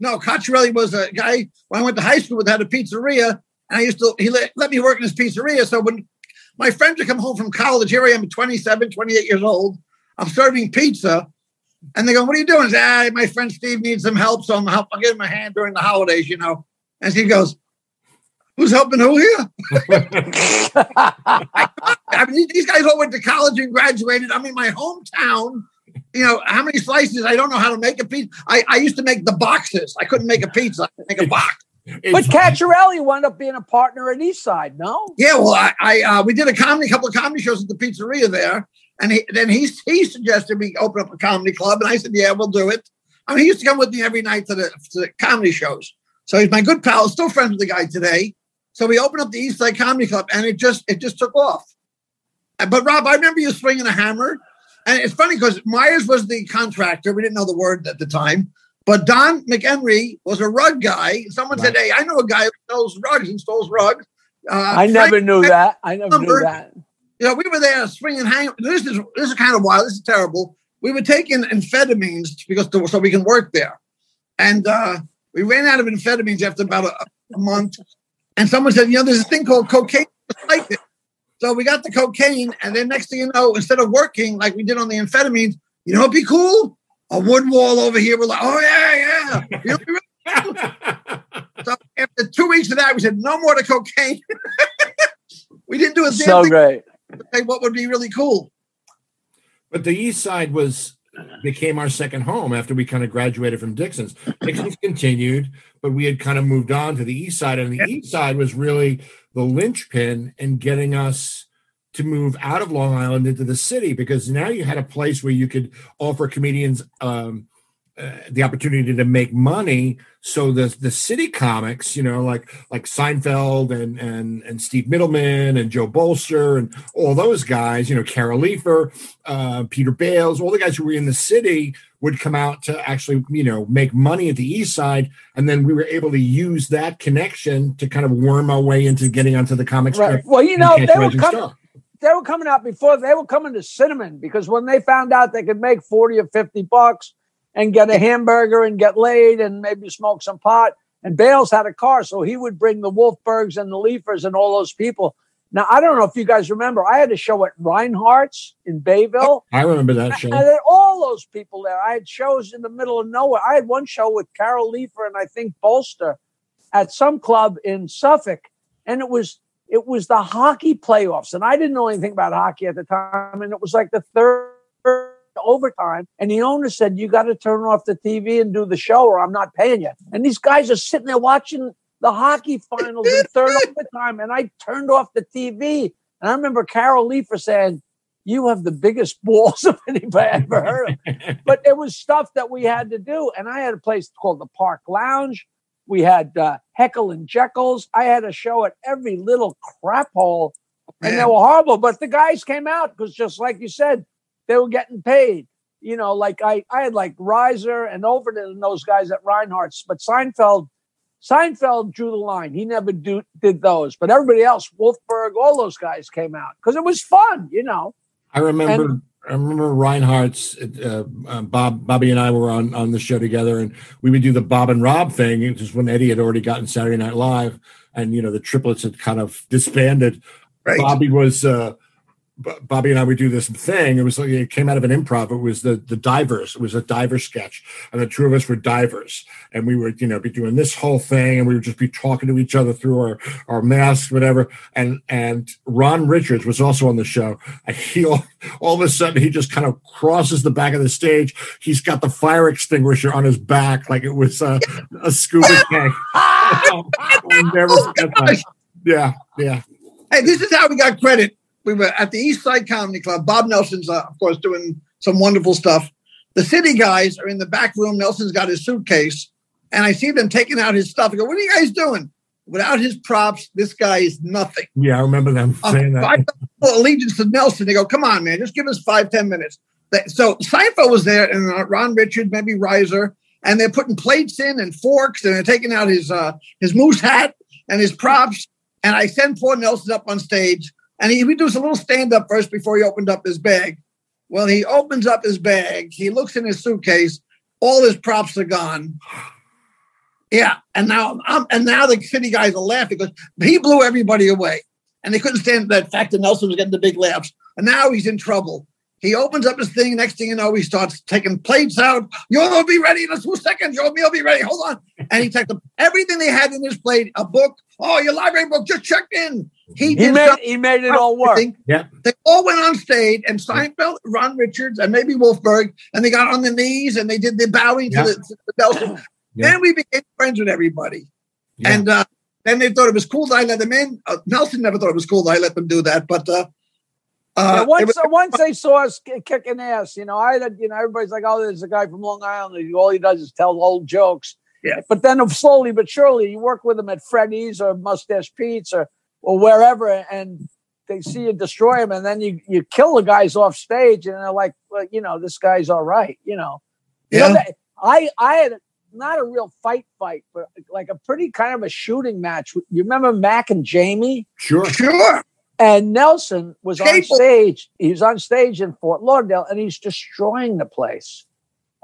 No, Cacciarelli was a guy when I went to high school with had a pizzeria, and I used to he let, let me work in his pizzeria. So when my friends would come home from college, here I am, 27, 28 years old, I'm serving pizza, and they go, "What are you doing?" I say, ah, my friend Steve needs some help, so I'm help. I'll give him a hand during the holidays, you know. And Steve goes, "Who's helping who here?" I mean, these guys all went to college and graduated. I mean, my hometown. You know, how many slices? I don't know how to make a pizza. I, I used to make the boxes. I couldn't make a pizza. I could make a box. But It's- Cacciarelli wound up being a partner at Eastside, no? Yeah, well, I, I uh, we did a comedy, couple of comedy shows at the pizzeria there, and he, then he he suggested we open up a comedy club, and I said, yeah, we'll do it. I mean, he used to come with me every night to the, to the comedy shows, so he's my good pal. Still friends with the guy today. So we opened up the East Side Comedy Club, and it just it just took off. Uh, But Rob, I remember you swinging a hammer, and it's funny because Myers was the contractor. We didn't know the word at the time. But Don McHenry was a rug guy. Someone said, "Hey, I know a guy who sells rugs, installs rugs." Uh, I never knew that. I never knew that. you know, we were there swinging hammer. This is this is kind of wild. This is terrible. We were taking amphetamines because to, so we can work there, and uh, we ran out of amphetamines after about a, a month. And someone said, you know, there's a thing called cocaine. like it. So we got the cocaine, and then next thing you know, instead of working like we did on the amphetamines, you know, it'd be cool. A wood wall over here. We're like, oh yeah, yeah. You know, we really- so after two weeks of that, we said no more to cocaine. we didn't do a damn So thing great. what would be really cool. But the East Side was became our second home after we kind of graduated from Dixon's. Dixon's continued, but we had kind of moved on to the East Side, and the East Side was really the linchpin in getting us to move out of Long Island into the city because now you had a place where you could offer comedians um, uh, the opportunity to make money. So the the city comics, you know, like like Seinfeld and and and Steve Mittleman and Joe Bolster and all those guys, you know, Carol Leifer, uh, Peter Bales, all the guys who were in the city would come out to actually, you know, make money at the East Side, and then we were able to use that connection to kind of worm our way into getting onto the comic Right. Well, you know, they were coming. They were coming out before. They were coming to Cinnamon because when they found out they could make forty or fifty bucks and get a hamburger and get laid and maybe smoke some pot. And Bales had a car, so he would bring the Wolfbergs and the Leifers and all those people. Now I don't know if you guys remember, I had a show at Reinhardt's in Bayville. I remember that show. And then all those people there. I had shows in the middle of nowhere. I had one show with Carol Leifer and I think Bolster at some club in Suffolk, and it was it was the hockey playoffs, and I didn't know anything about hockey at the time, and it was like the third overtime, and the owner said, "You got to turn off the TV and do the show, or I'm not paying you." And these guys are sitting there watching the hockey finals in third overtime, and I turned off the TV, and I remember Carol Leifer saying you have the biggest balls of anybody I ever heard of. But it was stuff that we had to do. And I had a place called the Park Lounge. We had uh, Heckle and Jekyll's. I had a show at every little crap hole, and they were horrible. But the guys came out because, just like you said, they were getting paid. You know, like I, I had like Reiser and Overton and those guys at Reinhardt's, but Seinfeld, Seinfeld drew the line. He never do, did those, but everybody else, Wolfberg, all those guys came out because it was fun. You know, I remember. I remember Reinhardt's. Uh, uh, Bob, Bobby, and I were on on the show together, and we would do the Bob and Rob thing. It was when Eddie had already gotten Saturday Night Live, and you know the triplets had kind of disbanded. Right. Bobby was. Uh, B- Bobby and I would do this thing. It was like it came out of an improv. It was the the divers. It was a diver sketch, and the two of us were divers, and we would you know be doing this whole thing, and we would just be talking to each other through our our masks, whatever. And and Ron Richards was also on the show. And he all, all of a sudden he just kind of crosses the back of the stage. He's got the fire extinguisher on his back, like it was a, a scuba tank. I'll never forget that. Yeah, yeah. Hey, this is how we got credit. We were at the East Side Comedy Club. Bob Nelson's, uh, of course, doing some wonderful stuff. The city guys are in the back room. Nelson's got his suitcase, and I see them taking out his stuff. I go, "What are you guys doing?" Without his props, this guy is nothing. Yeah, I remember them Uh, saying that. Allegiance to Nelson. They go, "Come on, man, just give us five, ten minutes." So Seinfeld was there, and uh, Ron Richard, maybe Reiser, and they're putting plates in and forks, and they're taking out his uh, his moose hat and his props. And I send poor Nelson up on stage, and he we do a little stand up first before he opened up his bag. Well, he opens up his bag. He looks in his suitcase. All his props are gone. Yeah, and now I'm, and now the city guys are laughing because he blew everybody away, and they couldn't stand that fact that Nelson was getting the big laughs. And now he's in trouble. He opens up his thing. Next thing you know, he starts taking plates out. You'll be ready in a few seconds. Your meal be ready. Hold on. And he takes everything they had in his plate, a book. Oh, your library book just checked in. He he made something. he made it all work. Yeah. They all went on stage, and Seinfeld, Ron Richards, and maybe Wolfberg, and they got on their knees and they did the bowing Yeah. to, the, to the Nelson. Yeah. Then we became friends with everybody. Yeah. And uh, then they thought it was cool that I let them in. Uh, Nelson never thought it was cool that I let them do that. But uh, uh, it once, was- once they saw us kicking ass, you know, I, had- you know, everybody's like, "Oh, there's a guy from Long Island. All he does is tell old jokes." Yeah. But then, slowly but surely, you work with them at Freddy's or Mustache Pete's or or wherever, and they see you destroy them, and then you you kill the guys off stage, and they're like, "Well, you know, this guy's all right," you know. You know, Yeah. I I had not a real fight fight, but like a pretty kind of a shooting match. You remember Mac and Jamie? Sure. sure. And Nelson was on stage. He was on stage in Fort Lauderdale and he's destroying the place.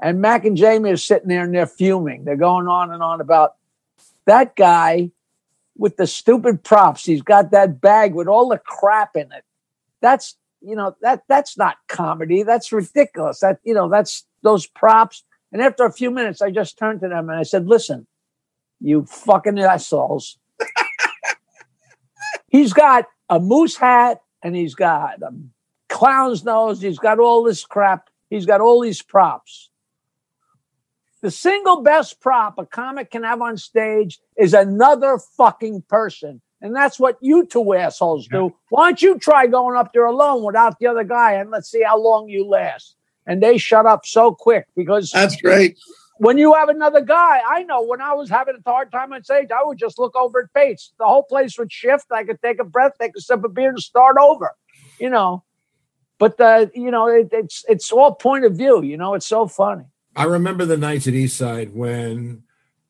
And Mac and Jamie are sitting there and they're fuming. They're going on and on about that guy with the stupid props. He's got that bag with all the crap in it. That's you know that that's not comedy. That's ridiculous. That you know that's those props. And after a few minutes, I just turned to them and I said, "Listen, you fucking assholes." he's got a moose hat and he's got a clown's nose. He's got all this crap. He's got all these props. The single best prop a comic can have on stage is another fucking person. And that's what you two assholes do. Why don't you try going up there alone without the other guy and let's see how long you last? And they shut up so quick because That's great. when you have another guy, I know when I was having a hard time on stage, I would just look over at Bates. The whole place would shift. I could take a breath, take a sip of beer, and start over. You know, but the you know it, it's it's all point of view. You know, it's so funny. I remember the nights at Eastside when,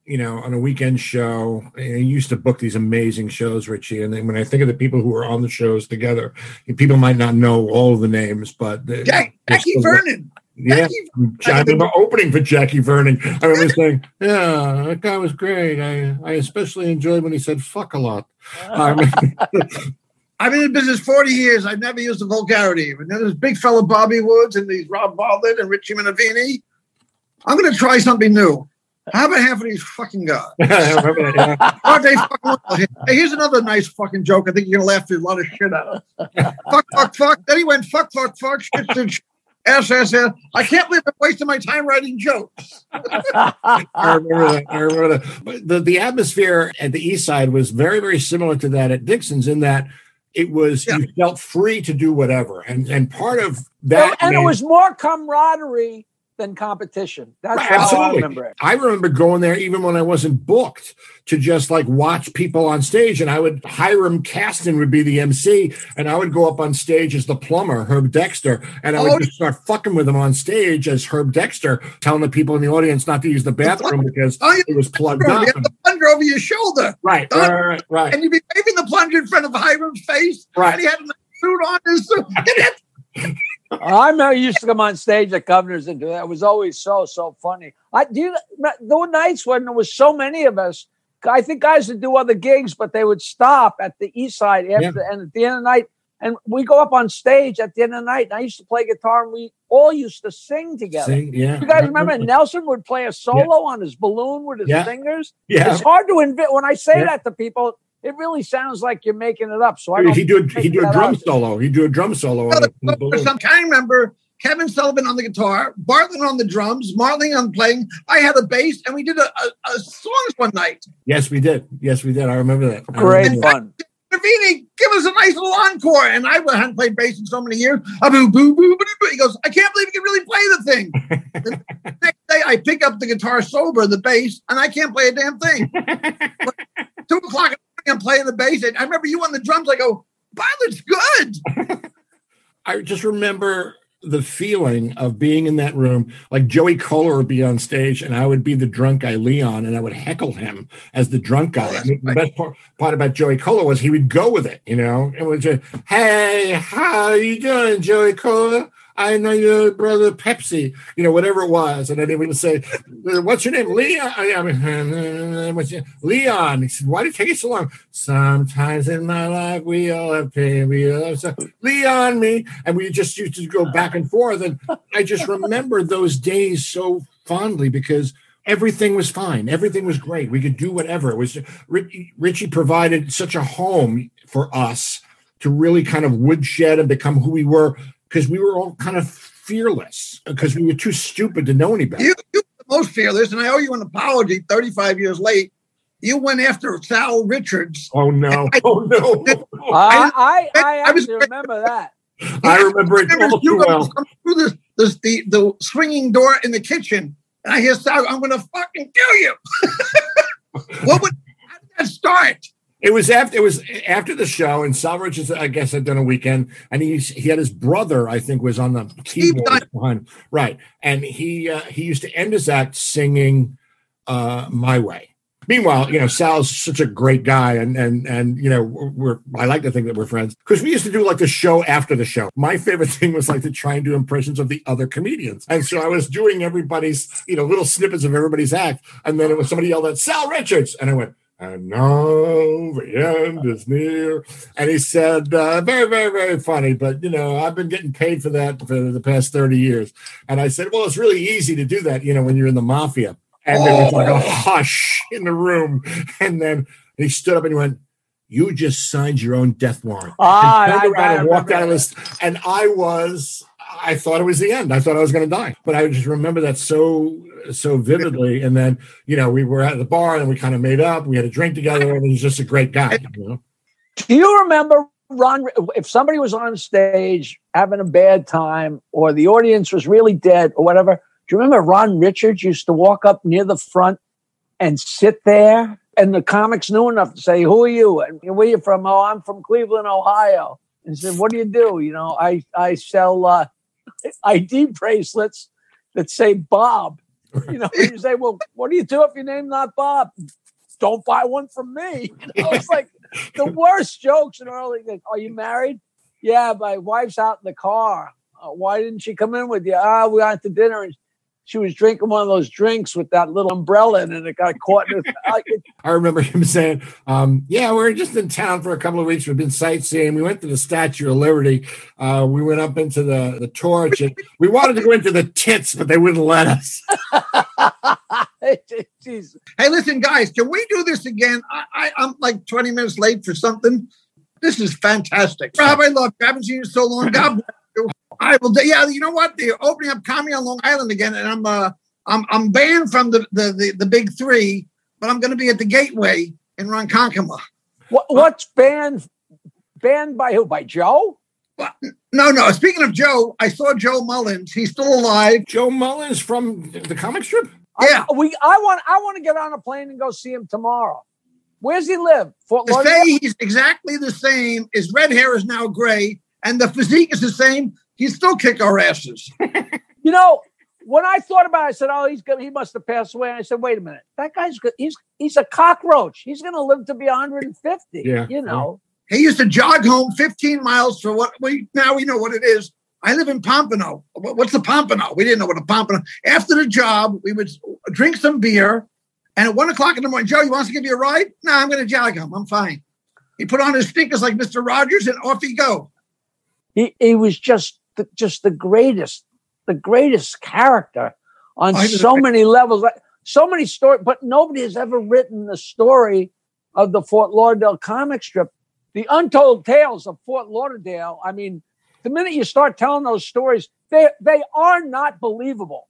you know, on a weekend show, and you used to book these amazing shows, Richie. And then when I think of the people who were on the shows together, people might not know all of the names, but Jack, Jackie Vernon. Yeah, Jackie- I remember opening for Jackie Vernon. I remember saying, "Yeah, that guy was great. I, I especially enjoyed when he said fuck a lot." I remember- I've been in business 40 years. I've never used a vulgarity. And then there's big fella Bobby Woods and these Rob Bartlett and Richie Minervini. I'm going to try something new. How about half of these fucking guys? I remember that. Yeah. Aren't they fucking? Hey, here's another nice fucking joke. I think you're going to laugh a lot of shit at us. fuck, fuck, fuck. Then he went fuck, fuck, fuck, shit, shit, shit. Ass, ass, ass. I can't believe I'm wasting my time writing jokes. I remember that. I remember that. But the, the atmosphere at the east side was very, very similar to that at Dixon's in that it was Yeah. you felt free to do whatever. And and part of that and it was more camaraderie than competition. That's Right, how I absolutely. remember it. I remember going there even when I wasn't booked to just like watch people on stage. And I would Hiram Kasten would be the MC, and I would go up on stage as the plumber, Herb Dexter, and I would Oh. just start fucking with him on stage as Herb Dexter, telling the people in the audience not to use the bathroom because Oh, it was plugged You up. have the plunger over your shoulder. Right, right, right, right. And you'd be waving the plunger in front of Hiram's face. Right. And he had a suit on his suit. I remember you used to come on stage at Governors and do that. It was always so so funny. I do you there were nights when there was so many of us. I think guys would do other gigs, but they would stop at the East Side after, and at the end of the night, and we go up on stage at the end of the night. And I used to play guitar, and we all used to sing together. Sing, yeah. You guys remember Nelson would play a solo on his balloon with his Yeah. fingers? Yeah. It's hard to invent. When I say Yeah. that to people, it really sounds like you're making it up. So I don't He do he do a drum up. solo. He do a drum solo on the, on the. Some I remember Kevin Sullivan on the guitar, Bartlett on the drums, Marlene on playing. I had a bass, and we did a, a, a songs one night. Yes, we did. Yes, we did. I remember that. Great remember that. fun. Navini, give us a nice little encore. And I hadn't played bass in so many years. Ah, boo, boo, boo, boo, boo. He goes, I can't believe you can really play the thing. the next day, I pick up the guitar sober, the bass, and I can't play a damn thing. Two o'clock in the morning, I'm playing the bass. And I remember you on the drums. I go, Bartlett's good. I just remember the feeling of being in that room. Like Joey Kohler would be on stage, and I would be the drunk guy, Leon, and I would heckle him as the drunk guy. Oh, I mean, the best part, part about Joey Kohler was he would go with it. You know, and would just, "Hey, how are you doing, Joey Kohler?" I know your brother Pepsi, you know, whatever it was. And then he would say, What's your name? Leon. I mean, what's your, Leon. He said, Why did it take you so long? Sometimes in my life, we all have pain. We all have Leon, me. And we just used to go back and forth. And I just remember those days so fondly because everything was fine. Everything was great. We could do whatever. It was Richie, Richie provided such a home for us to really kind of woodshed and become who we were because we were all kind of fearless because we were too stupid to know any better. You, you were the most fearless, and I owe you an apology 35 years late. You went after Sal Richards. Oh no! Oh no! I, I, I I was- actually remember that. I remember it remember all you too well. come through this, this the, the swinging door in the kitchen, and I hear Sal, I'm gonna fucking kill you. what would how did that start? It was after it was after the show, and Sal Richards, I guess, had done a weekend, and he he had his brother, I think, was on the keyboard behind, right, and he uh, he used to end his act singing uh, "My Way." Meanwhile, you know, Sal's such a great guy, and and and you know, we're I like to think that we're friends because we used to do like the show after the show. My favorite thing was like to try and do impressions of the other comedians, and so I was doing everybody's you know little snippets of everybody's act, and then it was somebody yelled at Sal Richards, and I went. And now the end is near. And he said, uh, very, very, very funny. But, you know, I've been getting paid for that for the past 30 years. And I said, well, it's really easy to do that, you know, when you're in the mafia. And there was like a hush in the room. And then he stood up and he went, you just signed your own death warrant. Ah, and, turned I- around I and walked out of this. And I was, I thought it was the end. I thought I was going to die. But I just remember that so, so vividly. And then, you know, we were at the bar and we kind of made up. We had a drink together, and he was just a great guy. You know? Do you remember Ron? If somebody was on stage having a bad time, or the audience was really dead, or whatever, do you remember Ron Richards used to walk up near the front and sit there? And the comics knew enough to say, "Who are you? And where are you from? Oh, I'm from Cleveland, Ohio." And said, "What do you do? You know, I I sell uh, ID bracelets that say Bob." You know, you say, "Well, what do you do if your name's not Bob?" Don't buy one from me. You know, it's like the worst jokes in early. Like, Are you married? Yeah, my wife's out in the car. Uh, why didn't she come in with you? Ah, we went to dinner and she was drinking one of those drinks with that little umbrella in it and it got caught in her. I- it- I remember him saying, um, "Yeah, we are just in town for a couple of weeks. We've been sightseeing. We went to the Statue of Liberty. Uh, we went up into the the torch, and we wanted to go into the tits, but they wouldn't let us." Hey, listen, guys, can we do this again? I, I, I'm like 20 minutes late for something. This is fantastic. Rob, I love you. I haven't seen you so long. God bless you. I will. Yeah, you know what? They're opening up comedy on Long Island again, and I'm uh, I'm I'm banned from the the the, the big three, but I'm going to be at the Gateway in Ronkonkoma. What, what's banned? Banned by who? By Joe? But no, no. Speaking of Joe, I saw Joe Mullins. He's still alive. Joe Mullins from the comic strip. Yeah. I, we. I want. I want to get on a plane and go see him tomorrow. Where's he live? Fort To Lauderdale. say he's exactly the same. His red hair is now gray, and the physique is the same. He still kick our asses. You know, when I thought about it, I said, "Oh, he's gonna, he must have passed away." And I said, "Wait a minute, that guy's good. He's he's a cockroach. He's going to live to be 150." Yeah. you know. He used to jog home 15 miles for what we now we know what it is. I live in Pompano. What's the Pompano? We didn't know what a Pompano. After the job, we would drink some beer, and at one o'clock in the morning, Joe, you want to give you a ride? No, I'm going to jog home. I'm fine. He put on his sneakers like Mr. Rogers, and off he go. He he was just the, just the greatest, the greatest character on was so a- many levels. So many stories, but nobody has ever written the story of the Fort Lauderdale comic strip, the untold tales of Fort Lauderdale. I mean, the minute you start telling those stories, they they are not believable.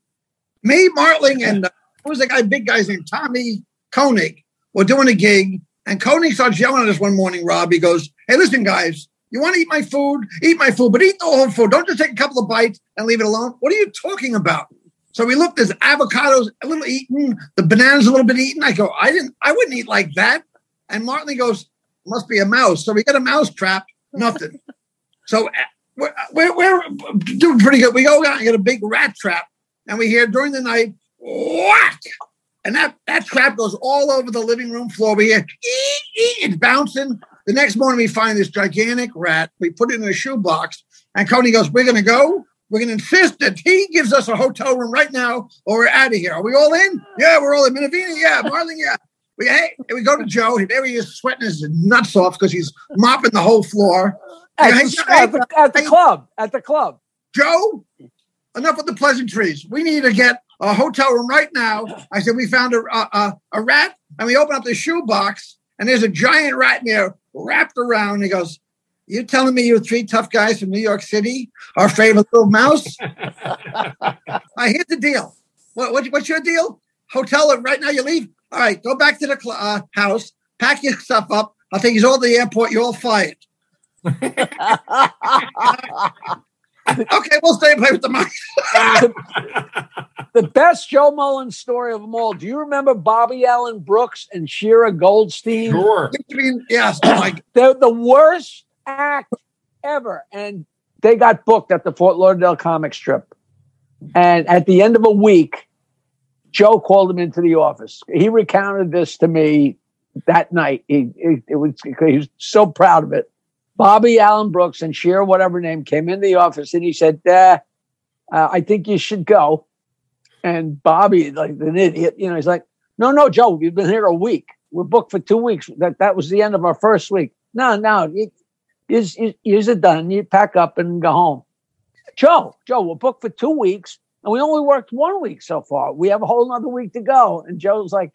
Me, Martling, and uh, who was the guy, big guy's name? Tommy Koenig. We're doing a gig, and Koenig starts yelling at us one morning, Rob. He goes, Hey, listen, guys, you want to eat my food? Eat my food, but eat the whole food. Don't just take a couple of bites and leave it alone. What are you talking about? So we looked, there's avocados a little eaten, the bananas a little bit eaten. I go, I didn't, I wouldn't eat like that. And Martin goes, must be a mouse. So we get a mouse trap, nothing. so uh, we're, we're, we're doing pretty good. We go out and get a big rat trap, and we hear during the night, whack! And that, that trap goes all over the living room floor. We hear, "Ee, ee," it's bouncing. The next morning, we find this gigantic rat. We put it in a shoebox, and Cody goes, We're going to go. We're going to insist that he gives us a hotel room right now, or we're out of here. Are we all in? Yeah, we're all in. Minervini, yeah. Marlin, yeah. We, hey, we go to Joe. There he is, sweating his nuts off because he's mopping the whole floor. At, the, at the, at the hey, club, at the club. Joe, enough with the pleasantries. We need to get a hotel room right now. I said, we found a, a, a, a rat, and we open up the shoebox, and there's a giant rat in there wrapped around. He goes, You telling me you're three tough guys from New York City, our favorite little mouse? I here's the deal. What, what, what's your deal? Hotel right now, you leave? All right, go back to the cl- uh, house, pack your stuff up. I'll take you all to the airport. You're all fired. Okay, we'll stay and play with the mice. the best Joe Mullins story of them all. Do you remember Bobby Allen Brooks and Shira Goldstein? Sure. I mean, yes, oh They're the worst act ever. And they got booked at the Fort Lauderdale comic strip. And at the end of a week, Joe called him into the office. He recounted this to me that night. He, he- it was, he was so proud of it. Bobby Allen Brooks and Shira, whatever name, came in the office and he said, uh, uh, I think you should go. And Bobby, like an idiot, you know, he's like, no, no, Joe, you've been here a week. we're booked for two weeks. That that was the end of our first week. No, no, is is it done? You pack up and go home. Joe, Joe, we're booked for two weeks, and we only worked one week so far. We have a whole other week to go. And Joe's like,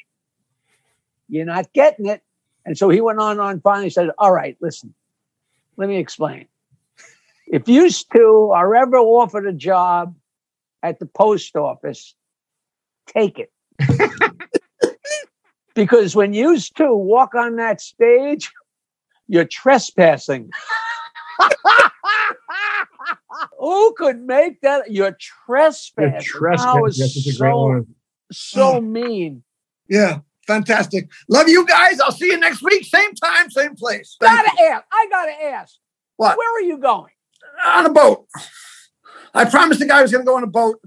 "You're not getting it." And so he went on and on. Finally, said, "All right, listen, let me explain. If you two are ever offered a job at the post office, take it." because when you two walk on that stage, you're trespassing. Who could make that? You're trespassing. That Trespass. was That's a great so, so mean. Yeah, fantastic. Love you guys. I'll see you next week. Same time, same place. Thank Gotta ask. I gotta ask. What? Where are you going? On a boat. I promised the guy I was going to go on a boat,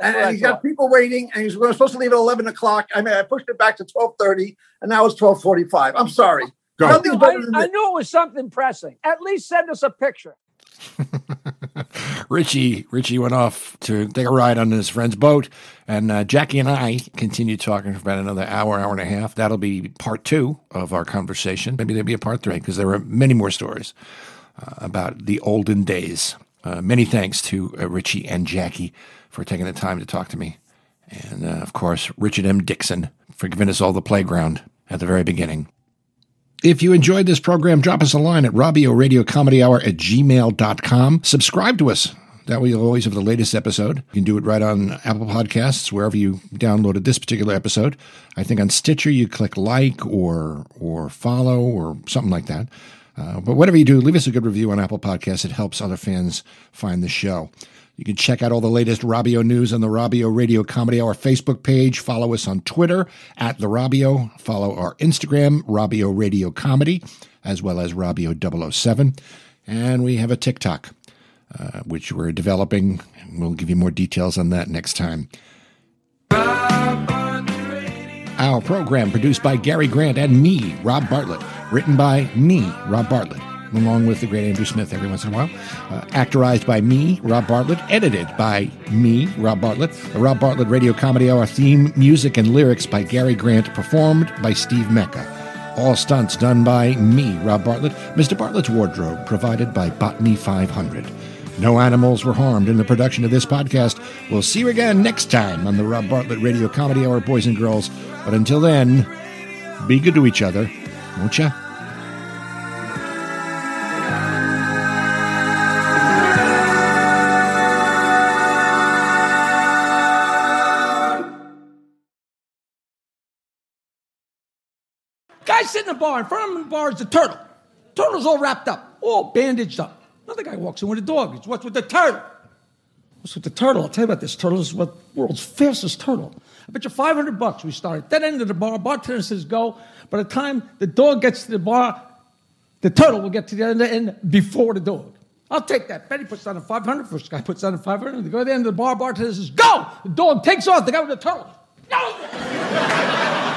and, That's what and he's got people waiting, and he's we supposed to leave at eleven o'clock. I mean, I pushed it back to twelve thirty, and now it's twelve forty-five. I'm sorry. Go. Nothing's I, better than I knew it was something pressing. At least send us a picture. Richie Richie went off to take a ride on his friend's boat, and uh, Jackie and I continued talking for about another hour, hour and a half. That'll be part two of our conversation. Maybe there'll be a part three because there were many more stories uh, about the olden days. Uh, many thanks to uh, Richie and Jackie for taking the time to talk to me, and uh, of course Richard M. Dixon for giving us all the playground at the very beginning. If you enjoyed this program, drop us a line at Robio Radio Comedy Hour at gmail.com. Subscribe to us. That way you'll always have the latest episode. You can do it right on Apple Podcasts, wherever you downloaded this particular episode. I think on Stitcher you click like or or follow or something like that. Uh, but whatever you do, leave us a good review on Apple Podcasts. It helps other fans find the show. You can check out all the latest Robio news on the Robio Radio Comedy Hour Facebook page. Follow us on Twitter at the Robio. Follow our Instagram, Robio Radio Comedy, as well as Robio 007. And we have a TikTok, uh, which we're developing. We'll give you more details on that next time. Our program produced by Gary Grant and me, Rob Bartlett. Written by me, Rob Bartlett, along with the great Andrew Smith every once in a while. Uh, actorized by me, Rob Bartlett. Edited by me, Rob Bartlett. The Rob Bartlett Radio Comedy Hour theme, music, and lyrics by Gary Grant. Performed by Steve Mecca. All stunts done by me, Rob Bartlett. Mr. Bartlett's wardrobe provided by Botany 500. No animals were harmed in the production of this podcast. We'll see you again next time on the Rob Bartlett Radio Comedy Hour, boys and girls. But until then, be good to each other, won't ya? Sitting in the bar. In front of him in the bar is the turtle. Turtle's all wrapped up, all bandaged up. Another guy walks in with a dog. He's, what's with the turtle? What's with the turtle? I'll tell you about this turtle. This is what world's fastest turtle. I bet you 500 bucks we start at that end of the bar. Bartender says go. By the time the dog gets to the bar, the turtle will get to the other end before the dog. I'll take that. Betty puts down a 500. First guy puts down a 500. They go to the end of the bar. Bartender says go. The dog takes off. The guy with the turtle. No!